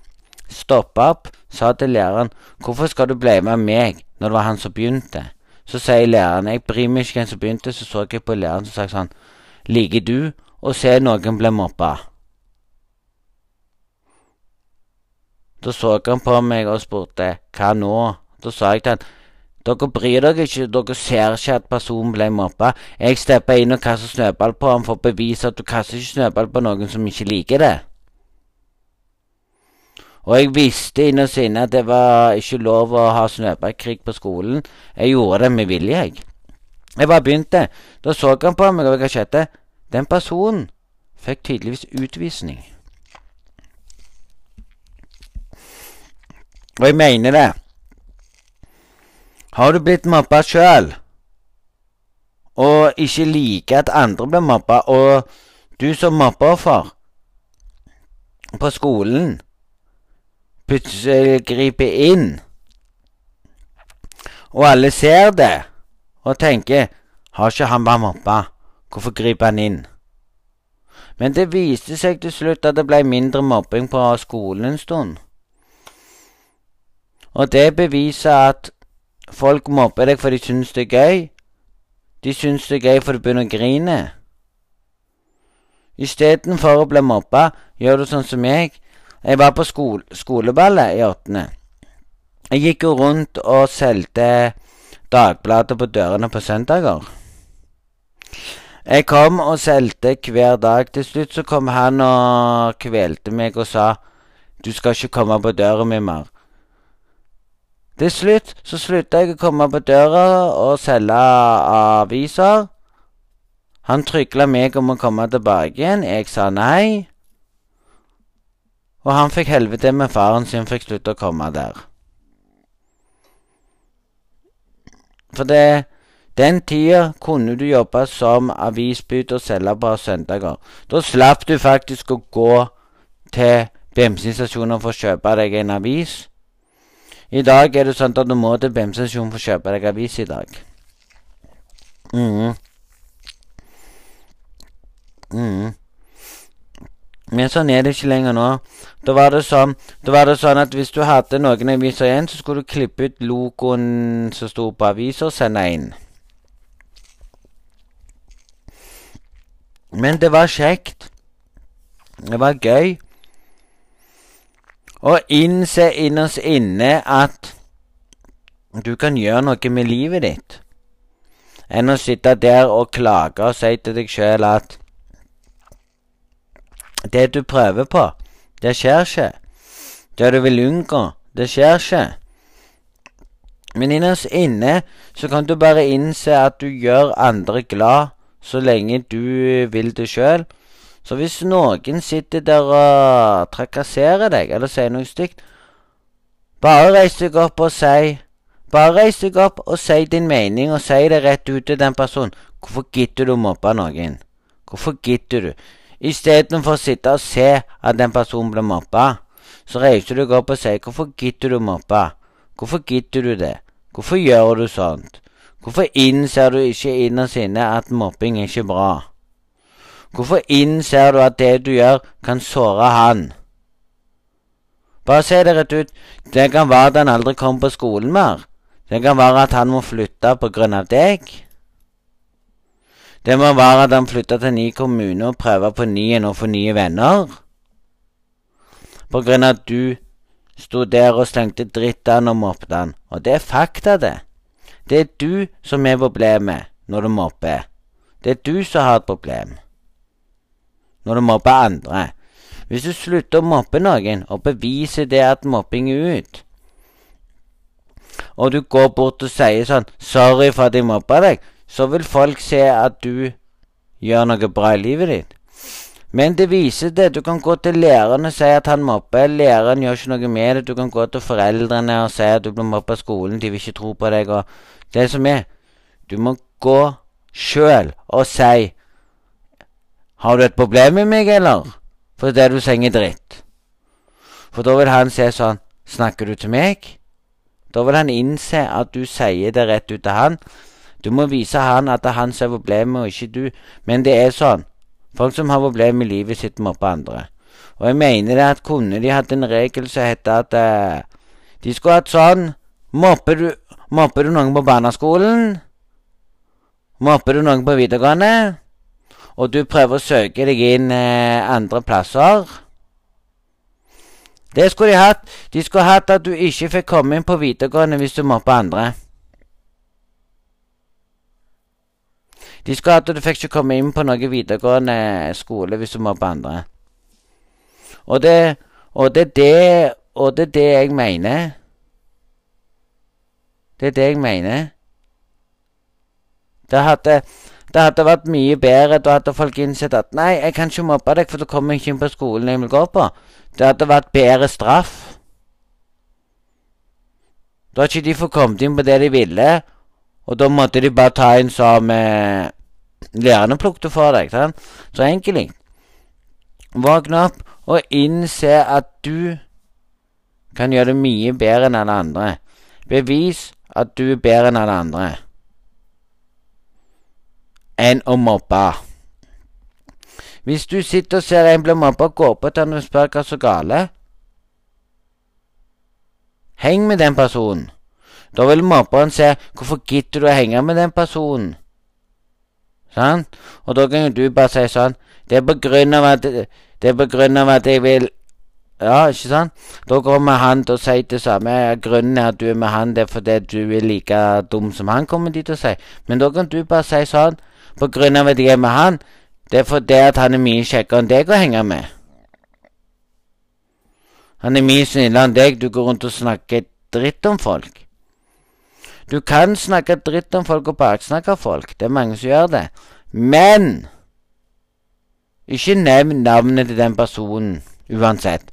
stoppa opp, sa til læreren 'Hvorfor skal du bli med meg?' når det var han som begynte. Så sier læreren 'Jeg bryr meg ikke hvem som begynte', så så jeg på læreren som sa sånn 'Liker du å se noen bli mobba?' Da så han på meg og spurte hva nå. Da sa jeg til han dere bryr dere ikke, dere ser ikke at personen ble mobba. Jeg stepper inn og kaster snøball på ham for å bevise at du kaster ikke snøball på noen som ikke liker det. Og jeg visste innerst inne at det var ikke lov å ha snøballkrig på skolen. Jeg gjorde det med vilje, jeg. Jeg bare begynte. Da så han på meg, og hva skjedde? Den personen fikk tydeligvis utvisning. Og jeg mener det. Har du blitt mobba sjøl, og ikke liker at andre blir mobba, og du som mobbeoffer på skolen plutselig griper inn, og alle ser det og tenker 'Har ikke han bare mobba? Hvorfor griper han inn?' Men det viste seg til slutt at det ble mindre mobbing på skolen en stund. Og det beviser at folk mobber deg for de syns det er gøy. De syns det er gøy for de begynner å grine. Istedenfor å bli mobba, gjør du sånn som meg. Jeg var på skole, skoleballet i åttende. Jeg gikk jo rundt og solgte Dagbladet på dørene på søndager. Jeg kom og solgte hver dag. Til slutt så kom han og kvelte meg og sa du skal ikke komme på døra mi mer. Til slutt så slutta jeg å komme på døra og selge aviser. Han trygla meg om å komme tilbake igjen. Jeg sa nei. Og han fikk helvete med faren sin, fikk slutte å komme der. For det den tida kunne du jobbe som avisbud og selge på søndager. Da slapp du faktisk å gå til bensinstasjonen for å kjøpe deg en avis. I dag er det sånn at du må til bensinstasjonen for å kjøpe deg avis i dag. mm. Mm. Men sånn er det ikke lenger nå. Da var det sånn, var det sånn at hvis du hadde noen aviser igjen, så skulle du klippe ut logoen som sto på avisa, og sende inn. Men det var kjekt. Det var gøy og innse innerst inne at du kan gjøre noe med livet ditt, enn å sitte der og klage og si til deg sjøl at det du prøver på, det skjer ikke. Det du vil unngå, Det skjer ikke. Men innerst inne så kan du bare innse at du gjør andre glad så lenge du vil det sjøl. Så hvis noen sitter der og trakasserer deg eller sier noe stygt, bare reis deg opp og si Bare reis deg opp og si din mening, og si det rett ut til den personen. Hvorfor gidder du å mobbe noen? Hvorfor gidder du? Istedenfor å sitte og se at den personen blir mobba, så reiser du deg opp og sier 'Hvorfor gidder du mobbe?' Hvorfor gidder du det? Hvorfor gjør du sånt? Hvorfor innser du ikke innerst inne at mobbing er ikke bra? Hvorfor innser du at det du gjør, kan såre han? Bare si det rett ut. Det kan være at han aldri kommer på skolen mer. Det kan være at han må flytte på grunn av deg. Det må være at han flytta til ny kommune og prøver på ny og få nye venner. På grunn av at du sto der og slengte dritt av og mobbet han. Og det er fakta, det. Det er du som er problemet når du mobber. Det er du som har et problem når du mobber andre. Hvis du slutter å mobbe noen og beviser det at mobbing er ut, og du går bort og sier sånn 'Sorry for at jeg mobba deg', så vil folk se at du gjør noe bra i livet ditt. Men det viser det. Du kan gå til læreren og si at han mobber. Læreren gjør ikke noe med det. Du kan gå til foreldrene og si at du blir mobbet av skolen. De vil ikke tro på deg. Og det som er Du må gå sjøl og si 'Har du et problem med meg, eller?' For det du sier dritt. For da vil han se sånn 'Snakker du til meg?' Da vil han innse at du sier det rett ut til han. Du må vise han at det er han som er problemet, og ikke du. Men det er sånn. Folk som har problemer i livet sitt, mobber andre. Og jeg mener det at kunne de hatt en regel som heter at uh, de skulle hatt sånn Mobber du, mobber du noen på barneskolen? Mobber du noen på videregående? Og du prøver å søke deg inn uh, andre plasser? Det skulle de hatt. De skulle hatt at du ikke fikk komme inn på videregående hvis du mobber andre. De hatt at du fikk ikke komme inn på noe videregående skole hvis du mobber andre. Og det, og det er det Og det er det jeg mener. Det er det jeg mener. Det hadde, det hadde vært mye bedre. Da hadde folk innsett at nei, jeg kan ikke mobbe deg, for du kommer ikke inn på skolen jeg vil gå på. Det hadde vært bedre straff. Da hadde ikke de fått kommet inn på det de ville, og da måtte de bare ta en som eh, lærerne plukket for deg. Sant? Så enkelt. Våkne opp og innse at du kan gjøre det mye bedre enn alle andre. Bevis at du er bedre enn alle andre. Enn å mobbe. Hvis du sitter og ser en bli mobba, gå på til han og spør hva som er gale. Heng med den personen. Da vil mobberen se hvorfor gidder du å henge med den personen. Sant? Og da kan jo du bare si sånn Det er på grunn av at grunn av at jeg vil Ja, ikke sant? Da kommer han til å si det samme. Grunnen er at du er med han, det er fordi du er like dum som han, kommer de til å si. Men da kan du bare si sånn På grunn av at jeg er med han, det er fordi at han er mye kjekkere enn deg å henge med. Han er mye snillere enn deg. Du går rundt og snakker dritt om folk. Du kan snakke dritt om folk og baksnakke folk. Det er mange som gjør det. Men ikke nevn navnet til den personen uansett.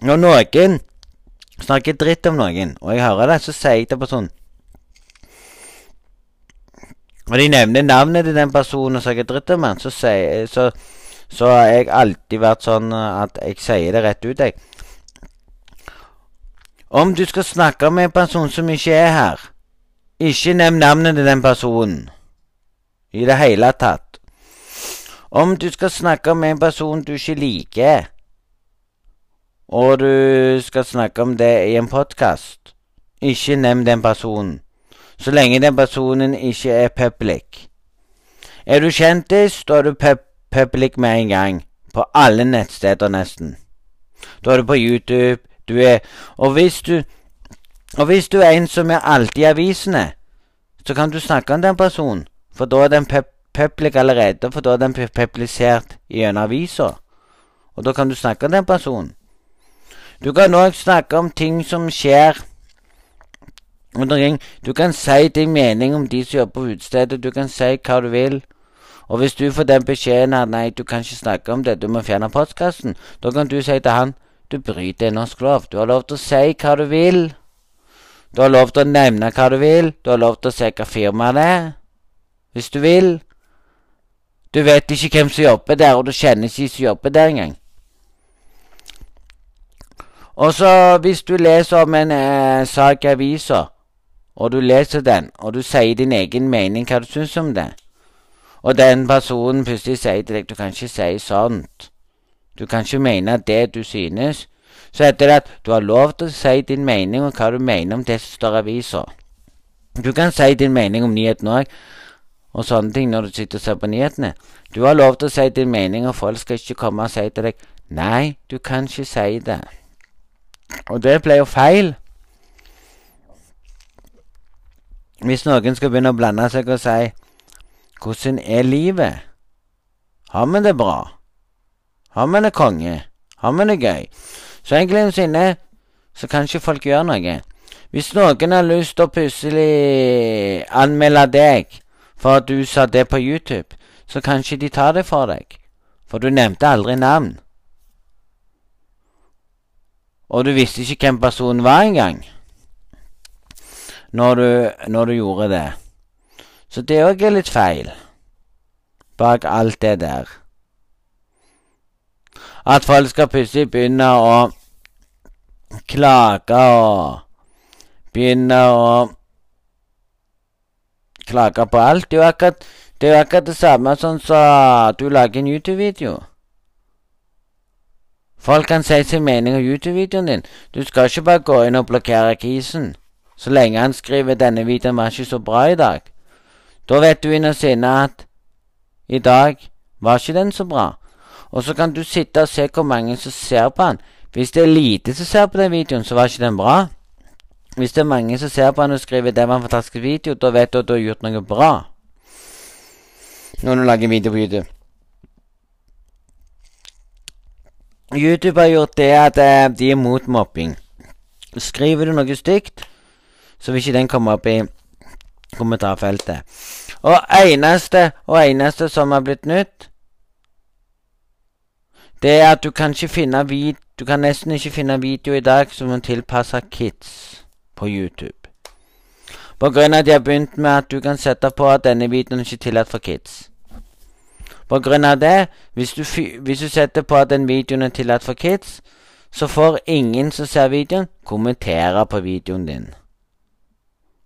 Når noen snakker dritt om noen, og jeg hører det, så sier jeg til personen og de nevner navnet til den personen og snakker dritt om, så, sier, så, så har jeg alltid vært sånn at jeg sier det rett ut, jeg. Om du skal snakke med en person som ikke er her, ikke nevn navnet til den personen. I det hele tatt. Om du skal snakke med en person du ikke liker, og du skal snakke om det i en podkast, ikke nevn den personen så lenge den personen ikke er public. Er du kjendis, da er du pub public med en gang. På alle nettsteder, nesten. Da er du på YouTube. Du er Og hvis du Og hvis du er en som er alltid i avisene, så kan du snakke om den personen. For da er den pub public allerede, for da er den publisert en avisa. Og da kan du snakke om den personen. Du kan òg snakke om ting som skjer. Du kan si din mening om de som jobber på utestedet. Du kan si hva du vil. Og hvis du får den beskjeden at nei, du kan ikke snakke om det, du må fjerne postkassen, da kan du si til han du bryter en norsk lov. Du har lov til å si hva du vil. Du har lov til å nevne hva du vil. Du har lov til å se hva firmaet er, hvis du vil. Du vet ikke hvem som jobber der, og du kjenner ikke de som jobber der engang. Og så, hvis du leser om en eh, sak i avisa, og du leser den, og du sier din egen mening hva du syns om det, og den personen plutselig sier til deg du kan ikke si sånt, du kan ikke mene det du synes, så heter det at du har lov til å si din mening og hva du mener om det som står i avisa. Du kan si din mening om nyhetene òg, og sånne ting når du sitter og ser på nyhetene. Du har lov til å si din mening, og folk skal ikke komme og si til deg 'Nei, du kan ikke si det'. Og det ble jo feil. Hvis noen skal begynne å blande seg og si 'Hvordan er livet?' Har vi det bra? Har er konge? Hammen er gøy? Så egentlig sinne så kan ikke folk gjøre noe. Hvis noen har lyst til å plutselig anmelde deg for at du sa det på YouTube, så kan ikke de ta det for deg. For du nevnte aldri navn. Og du visste ikke hvem personen var engang når du, når du gjorde det. Så det òg er litt feil bak alt det der. At folk skal plutselig begynne å klage og begynne å klage på alt. Det er jo akkurat det, er akkurat det samme som så du lager en YouTube-video. Folk kan si sin mening om YouTube-videoen din. Du skal ikke bare gå inn og blokkere kisen. Så lenge han skriver 'denne videoen var ikke så bra i dag'. Da vet du innerst inne at i dag var ikke den så bra. Og så kan du sitte og se hvor mange som ser på den. Hvis det er lite som ser på den videoen, så var ikke den bra. Hvis det er mange som ser på den og skriver 'det var en fantastisk video', da vet du at du har gjort noe bra. Når du lager video på YouTube. YouTube har gjort det at eh, de er mot mobbing. Skriver du noe stygt, så vil ikke den komme opp i kommentarfeltet. Og eneste og eneste som har blitt nytt, det er at du kan ikke finne vid Du kan nesten ikke finne video i dag som er tilpassa kids på YouTube. På grunn av at de har begynt med at du kan sette på at denne videoen ikke er tillatt for kids. På grunn av det, hvis du, hvis du setter på at den videoen er tillatt for kids, så får ingen som ser videoen, kommentere på videoen din.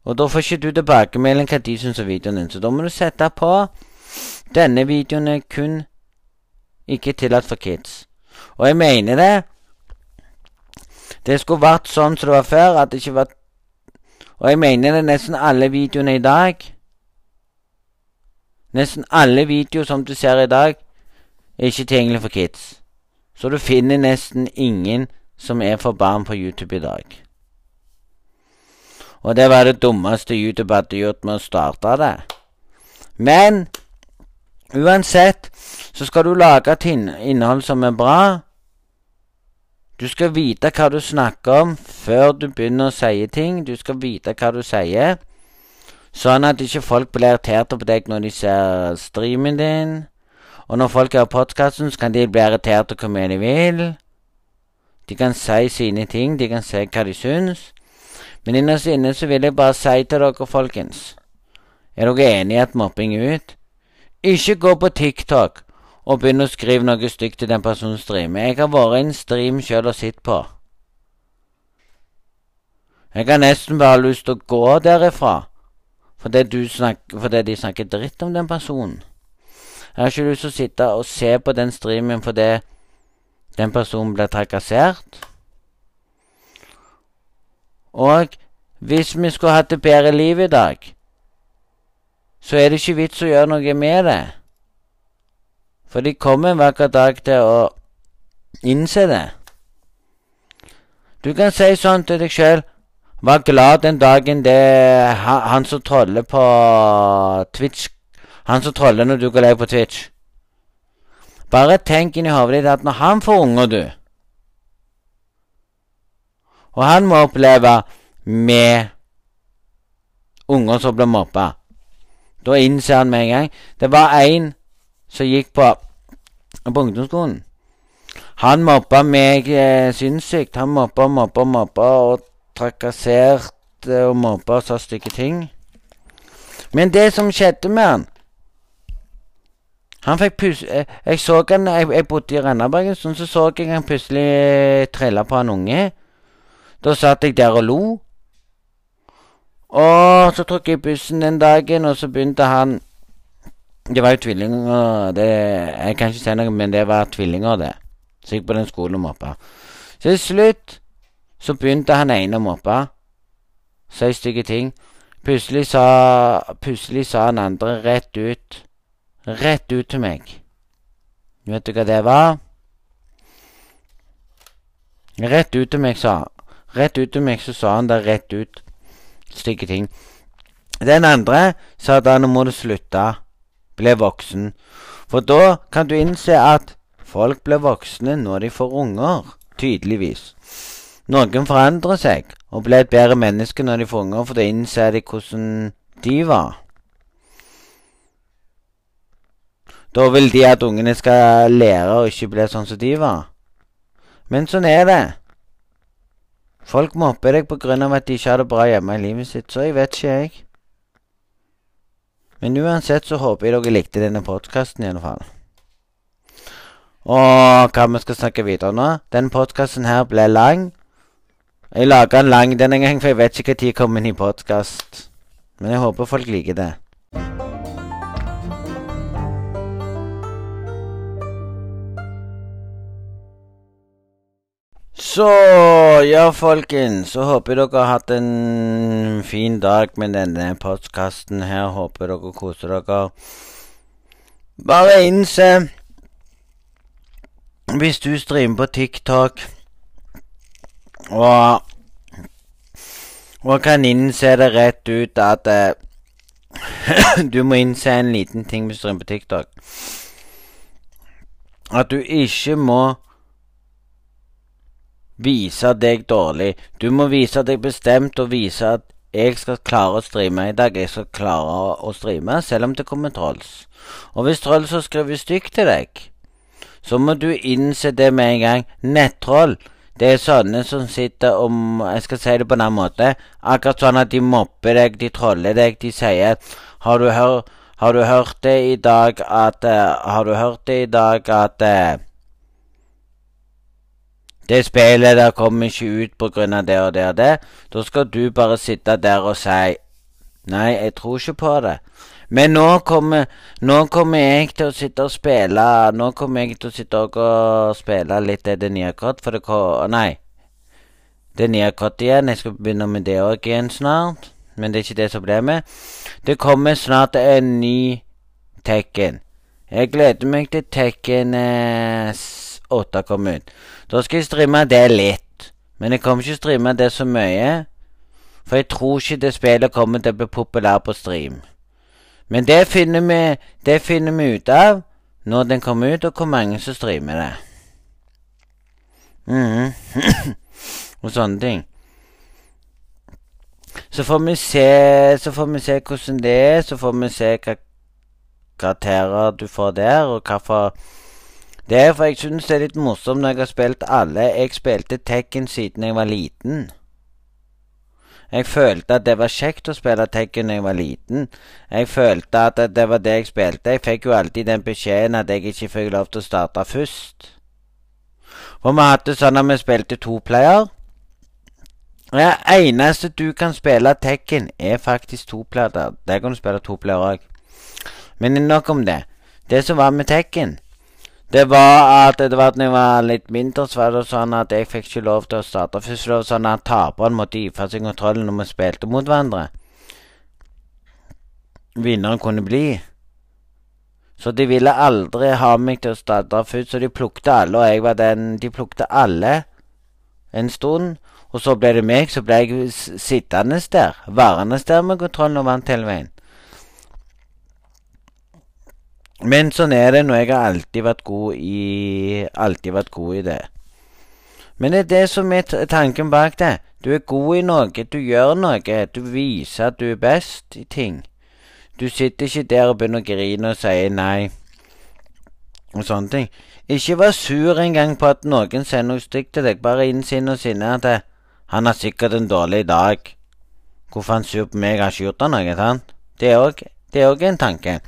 Og da får ikke du tilbakemelding hva de syns om videoen din, så da må du sette på denne videoen er kun ikke tillatt for kids. Og jeg mener det. Det skulle vært sånn som det var før, at det ikke var Og jeg mener det nesten alle videoene i dag Nesten alle videoer som du ser i dag, er ikke tilgjengelig for kids. Så du finner nesten ingen som er for barn på YouTube i dag. Og det var det dummeste YouTube hadde gjort med å starte det. Men uansett så skal du lage et innhold som er bra. Du skal vite hva du snakker om før du begynner å si ting. Du skal vite hva du sier. Sånn at ikke folk blir irriterte på deg når de ser streamen din. Og når folk hører podkasten, så kan de bli irriterte hvor mye de vil. De kan si sine ting, de kan si hva de syns. Men innerst inne så vil jeg bare si til dere, folkens Er dere enige i at mobbing er ut? Ikke gå på TikTok og begynne å skrive noe stygt til den personen streamer. Jeg har vært en stream sjøl og sett på. Jeg har nesten bare lyst til å gå derifra fordi, snakker, fordi de snakker dritt om den personen. Jeg har ikke lyst til å sitte og se på den streamen fordi den personen blir trakassert. Og hvis vi skulle hatt et bedre liv i dag, så er det ikke vits å gjøre noe med det. For de kommer en vakker dag til å innse det. Du kan si sånn til deg sjøl Vær glad den dagen det er han som troller på Twitch Han som troller når du går lei på Twitch. Bare tenk inn i hodet ditt at når han får unger, du Og han må oppleve med unger som blir mobba. Da innser han med en gang. Det var en som gikk på, på ungdomsskolen. Han mobba meg eh, sinnssykt. Han mobba, mobba, mobba og trakasserte og mobba og sa stygge ting. Men det som skjedde med han Han fikk pus... Eh, jeg så han jeg, jeg bodde i Randaberg en stund, så så jeg han plutselig trille på en unge. Da satt jeg der og lo. Og så tok jeg bussen den dagen, og så begynte han Det var jo tvillinger det, Jeg kan ikke si noe, men det var tvillinger, det. Så gikk på den skolen og mobba. Så til slutt så begynte han ene å mobbe. Si stygge ting. Plutselig sa, plutselig sa han andre rett ut Rett ut til meg. Vet du hva det var? Rett ut til meg, sa Rett ut til meg, så sa han det rett ut stygge ting. Den andre sa da nå må du slutte, bli voksen. For da kan du innse at folk blir voksne når de får unger, tydeligvis. Noen forandrer seg og blir et bedre menneske når de får unger, for da innser de hvordan de var. Da vil de at ungene skal lære og ikke bli sånn som de var. Men sånn er det. Folk mobber deg pga. at de ikke har det bra hjemme i livet sitt, så jeg vet ikke, jeg. Men uansett så håper jeg dere likte denne podkasten, i alle fall. Og hva vi skal snakke videre nå? Denne podkasten her ble lang. Jeg laga den lang denne gang, for jeg vet ikke når jeg kommer inn i podkast. Men jeg håper folk liker det. Så ja, folkens. Så håper dere har hatt en fin dag med denne podkasten her. Håper dere koser dere. Bare innse Hvis du streamer på TikTok og Og kan innse det rett ut at uh, Du må innse en liten ting hvis du streamer på TikTok. At du ikke må vise deg dårlig. Du må vise deg bestemt og vise at jeg skal klare å streame i dag. Jeg skal klare å streame, selv om det kommer trolls. Og hvis trolls har skrevet stygt til deg, så må du innse det med en gang. Nettroll, det er sånne som sitter om Jeg skal si det på en annen måte. Akkurat sånn at de mobber deg, de troller deg, de sier Har du, hør, har du hørt det i dag at uh, Har du hørt det i dag at uh, det spillet der kommer ikke ut på grunn av det og det og det. Da skal du bare sitte der og si Nei, jeg tror ikke på det. Men nå kommer, nå kommer jeg til å sitte og spille Nå kommer jeg til å sitte og spille litt det nye kort, for det Nei. Det nye kort igjen. Jeg skal begynne med det òg igjen snart. Men det er ikke det som blir med. Det kommer snart en ny Tekken. Jeg gleder meg til Tekken eh, 8 kommer ut. Da skal jeg streame det litt. Men jeg kommer ikke streame det så mye. For jeg tror ikke det spillet kommer til å bli populært på stream. Men det finner vi, det finner vi ut av når den kommer ut, og hvor mange som streamer det. Mm. og sånne ting. Så får vi se Så får vi se hvordan det er. Så får vi se hva karakterer du får der, og hva for det er for jeg synes det er litt morsomt når jeg har spilt alle. Jeg spilte Tekken siden jeg var liten. Jeg følte at det var kjekt å spille Tekken da jeg var liten. Jeg følte at det var det jeg spilte. Jeg fikk jo alltid den beskjeden at jeg ikke fikk lov til å starte først. For vi hadde sånn at vi spilte to player. Det eneste du kan spille Tekken, er faktisk to player. Der kan du spille to player òg. Men nok om det. Det som var med Tekken det var at det var at jeg var litt mindre, så var det sånn at jeg fikk ikke lov til å starte først. Det var sånn at taperen måtte gi fra seg kontrollen når vi spilte mot hverandre. Vinneren kunne bli. Så de ville aldri ha meg til å starte først, så de plukte alle, og jeg var den De plukte alle en stund. Og så ble det meg, så ble jeg sittende der, værende der med kontrollen og vant hele veien. Men sånn er det når jeg har alltid vært god i Alltid vært god i det. Men det er det som er tanken bak det. Du er god i noe, du gjør noe, du viser at du er best i ting. Du sitter ikke der og begynner å grine og sier nei og sånne ting. Ikke vær sur engang på at noen sier noe stygt til deg. Bare innsinn og sinne at det, han har sikkert en dårlig dag. Hvorfor er han sur på meg? Jeg har ikke gjort noe, sant? Det er òg en tanke.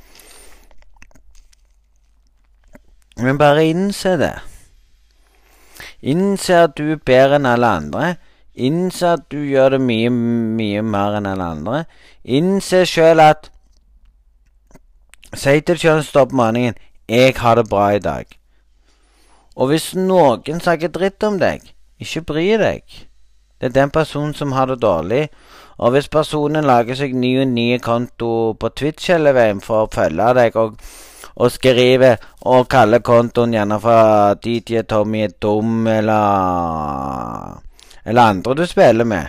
Men bare innse det. Innse at du er bedre enn alle andre. Innse at du gjør det mye, mye mer enn alle andre. Innse sjøl at Si til sjøl stopp morgenen 'Jeg har det bra i dag'. Og hvis noen snakker dritt om deg, ikke bry deg. Det er den personen som har det dårlig. Og hvis personen lager seg ny og ny konto på Twitch hele veien for å følge deg og og skriver og kaller kontoen gjerne for DJ Tommy er dum, eller Eller andre du spiller med,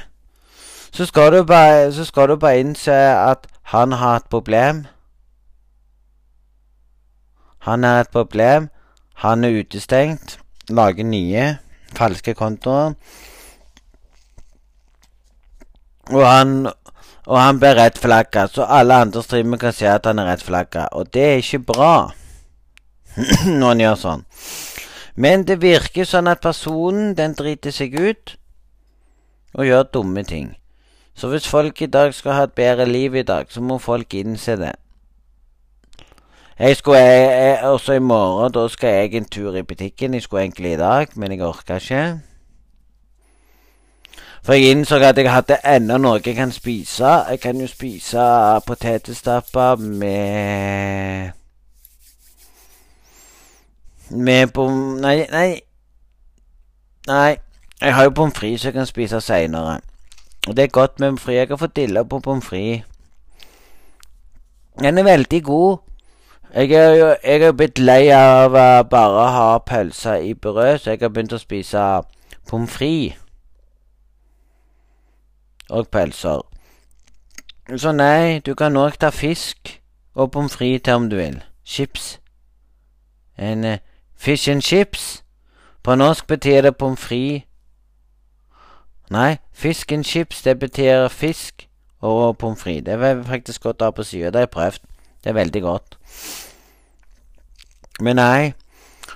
så skal du bare, så skal du bare innse at han har et problem. Han er et problem. Han er utestengt. Lager nye falske kontoer. Og han og han ble rett flagga, så alle andre streamere kan se at han er rett flagga. Og det er ikke bra når han gjør sånn. Men det virker sånn at personen, den driter seg ut og gjør dumme ting. Så hvis folk i dag skal ha et bedre liv i dag, så må folk innse det. Jeg skulle jeg, jeg, også i morgen, da skal jeg en tur i butikken. Jeg skulle egentlig i dag, men jeg orka ikke. For jeg innså at jeg hadde ennå noe jeg kan spise. Jeg kan jo spise potetstapper med Med bom... Nei, nei. Nei. Jeg har jo pommes frites jeg kan spise seinere. Og det er godt med pommes frites. Jeg har fått dilla på pommes frites. Den er veldig god. Jeg er jo jeg er blitt lei av uh, bare å ha pølser i brød, så jeg har begynt å spise pommes frites og pølser. Så nei, du kan òg ta fisk og pommes frites om du vil. Chips. En uh, fish and chips. På norsk betyr det pommes frites. Nei, fisk and chips, det betyr fisk og pommes frites. Det var faktisk godt å ha på sida. Det har jeg prøvd. Det er veldig godt. Men nei.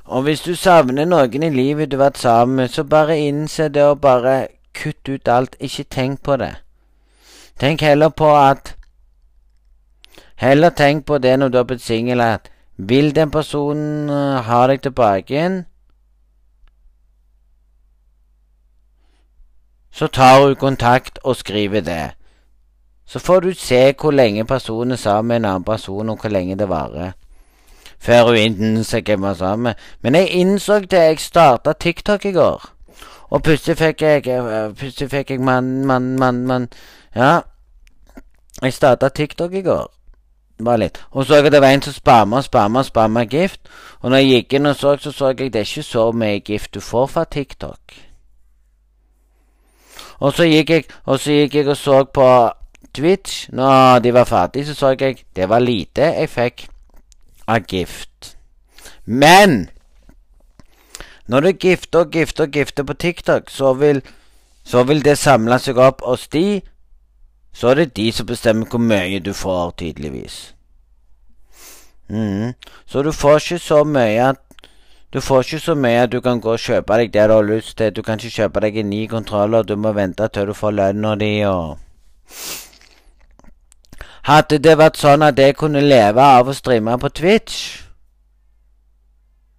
Og hvis du savner noen i livet du har vært sammen med, så bare innse det og bare Kutt ut alt. Ikke tenk på det. Tenk heller på at Heller tenk på det når du har blitt singel, at vil den personen uh, ha deg tilbake igjen, så tar hun kontakt og skriver det. Så får du se hvor lenge personen er sammen med en annen person, og hvor lenge det varer. Før hun innså hvem hun var sammen med. Men jeg innså det jeg starta TikTok i går. Og plutselig fikk jeg eh, Plutselig fikk jeg mann, mann, mann, mann. Ja. Jeg starta TikTok i går. Bare litt. Og så jeg at det var en som spamma spamma spamma gift. Og når jeg gikk inn og så, så så jeg det er ikke så mye gift du får fra TikTok. Og så gikk jeg og så gikk jeg og så på Twitch. Når de var ferdige, så så jeg det var lite jeg fikk av gift. Men når du gifter og gifter og gifter på TikTok, så vil, så vil det samle seg opp hos de. Så er det de som bestemmer hvor mye du får, tydeligvis. Mm. Så du får ikke så mye at Du får ikke så mye at du kan gå og kjøpe deg det du har lyst til. Du kan ikke kjøpe deg en ny kontroller, du må vente til du får lønna di og Hadde det vært sånn at jeg kunne leve av å streame på Twitch,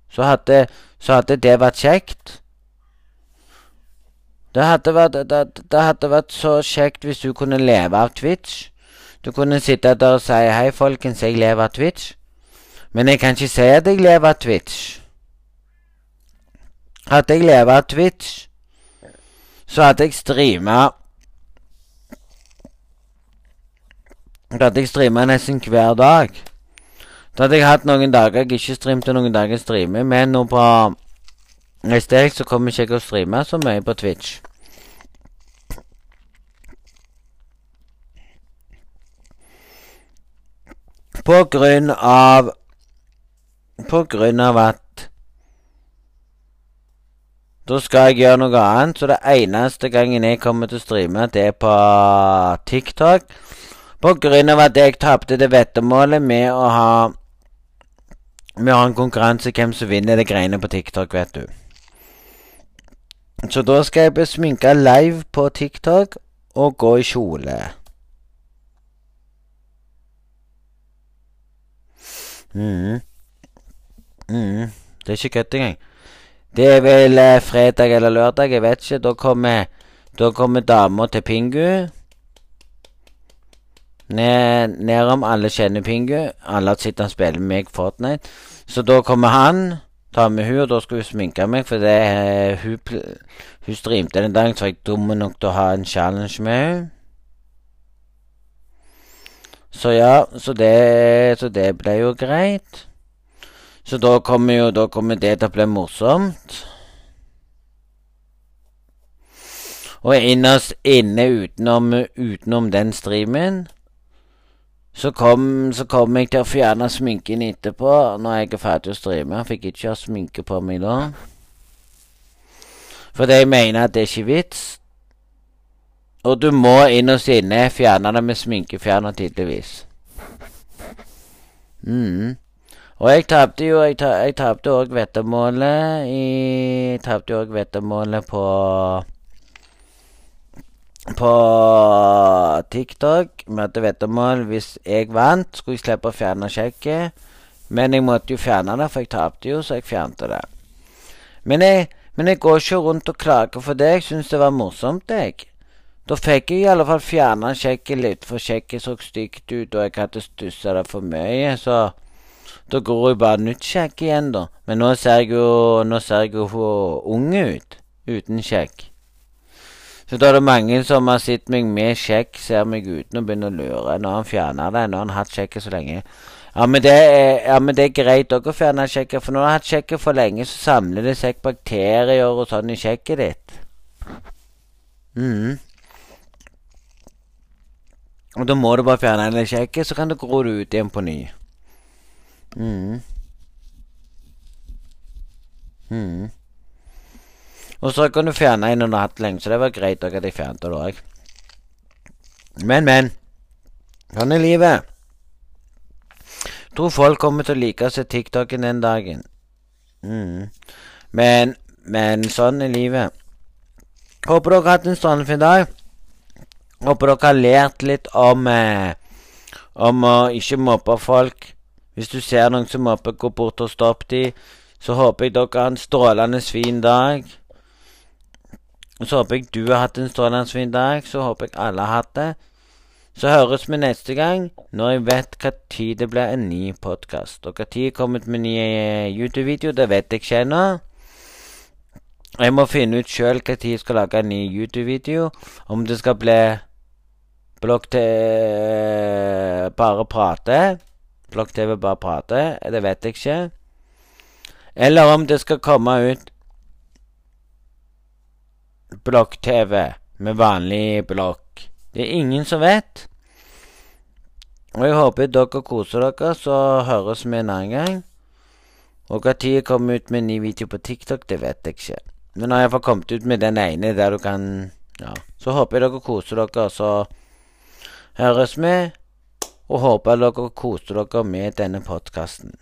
så hadde så hadde det vært kjekt. Det hadde vært, det, det hadde vært så kjekt hvis du kunne leve av Twitch. Du kunne sitte der og si 'Hei, folkens, jeg lever av Twitch'. Men jeg kan ikke si at jeg lever av Twitch. Hadde jeg levd av Twitch, så hadde jeg streama Da hadde jeg streama nesten hver dag. Da hadde jeg hatt noen dager jeg ikke streamte, noen dager jeg streamer. Men nå på neste helg så kommer ikke jeg å streame så mye på Twitch. På grunn av På grunn av at Da skal jeg gjøre noe annet, så det eneste gangen jeg kommer til å streame, det er på TikTok. På grunn av at jeg tapte det vettemålet med å ha Med har en konkurranse hvem som vinner det greiene på TikTok, vet du. Så da skal jeg bli live på TikTok og gå i kjole. mm. Mm. Det er ikke kødd engang. Det er vel eh, fredag eller lørdag, jeg vet ikke. Da kommer, da kommer dama til Pingu. Ned, nedom alle kjenner Pingu. Alle har sett han spille med meg Fortnite. Så da kommer han, tar med hun, og da skal hun sminke meg, for det eh, hun, hun streamte den dagen, så var jeg dum nok til å ha en challenge med hun. Så ja, så det, så det ble jo greit. Så da kommer jo da kommer det til å bli morsomt. Og innerst inne utenom, utenom den streamen så kom, så kom jeg til å fjerne sminken etterpå når jeg er ferdig å streame. Fikk ikke ha sminke på meg da. Fordi jeg mener at det er ikke vits. Og du må inn hos inne fjerne det med sminkefjerner, tydeligvis. Mm. Og jeg tapte jo jeg tapte òg vettemålet i Jeg tapte jo òg vettemålet på På TikTok. Vi hadde vettemål. Hvis jeg vant, skulle jeg slippe å fjerne sjekket. Men jeg måtte jo fjerne det, for jeg tapte jo, så jeg fjernte det. Men jeg, men jeg går ikke rundt og klager for det. Jeg syns det var morsomt, jeg. Da fikk jeg i alle fall fjerna sjekket litt, for sjekket så stygt ut, og jeg hadde stussa det for mye, så da går jeg bare nytt skjegg igjen, da. Men nå ser jeg jo Nå ser jeg jo for ung ut uten skjegg. Så da er det mange som har sett meg med sjekk, ser meg uten og begynner å lure. Nå har han fjerna det. Nå har han hatt sjekket så lenge. Ja, men er, ja, men det er greit òg å fjerne sjekket, for når du har hatt sjekket for lenge, så samler det seg bakterier og sånn i sjekket ditt. Mm. Og da må du bare fjerne det sjekket, så kan du gro det ut igjen på ny. Mm. Mm. Og så kan du fjerne en under lenge, så det var greit at jeg fjernet det òg. Men, men. Sånn er livet. Tror folk kommer til å like å se TikToken den dagen. Mm. Men, men sånn er livet. Håper dere har hatt en strålende dag. Håper dere har lært litt om eh, Om å ikke mobbe folk. Hvis du ser noen som mobber, gå bort og stopp de. Så håper jeg dere har en strålende fin dag. Så håper jeg du har hatt en strålende fin dag. Så håper jeg alle har hatt det. Så høres vi neste gang når jeg vet hva tid det blir en ny podkast. Og hva tid jeg kommer ut med ny eh, YouTube-video, det vet jeg ikke ennå. Jeg må finne ut sjøl når jeg skal lage en ny YouTube-video. Om det skal bli blokk til eh, bare prate Blokk-TV bare prate. Det vet jeg ikke. Eller om det skal komme ut blokk-TV med vanlig blokk. Det er ingen som vet. Og jeg håper dere koser dere, så høres vi en annen gang. Og når jeg kommer ut med en ny video på TikTok, det vet jeg ikke. Men når jeg får kommet ut med den ene der du kan Ja. Så håper jeg dere koser dere, så høres vi og håper dere koser dere med denne podkasten.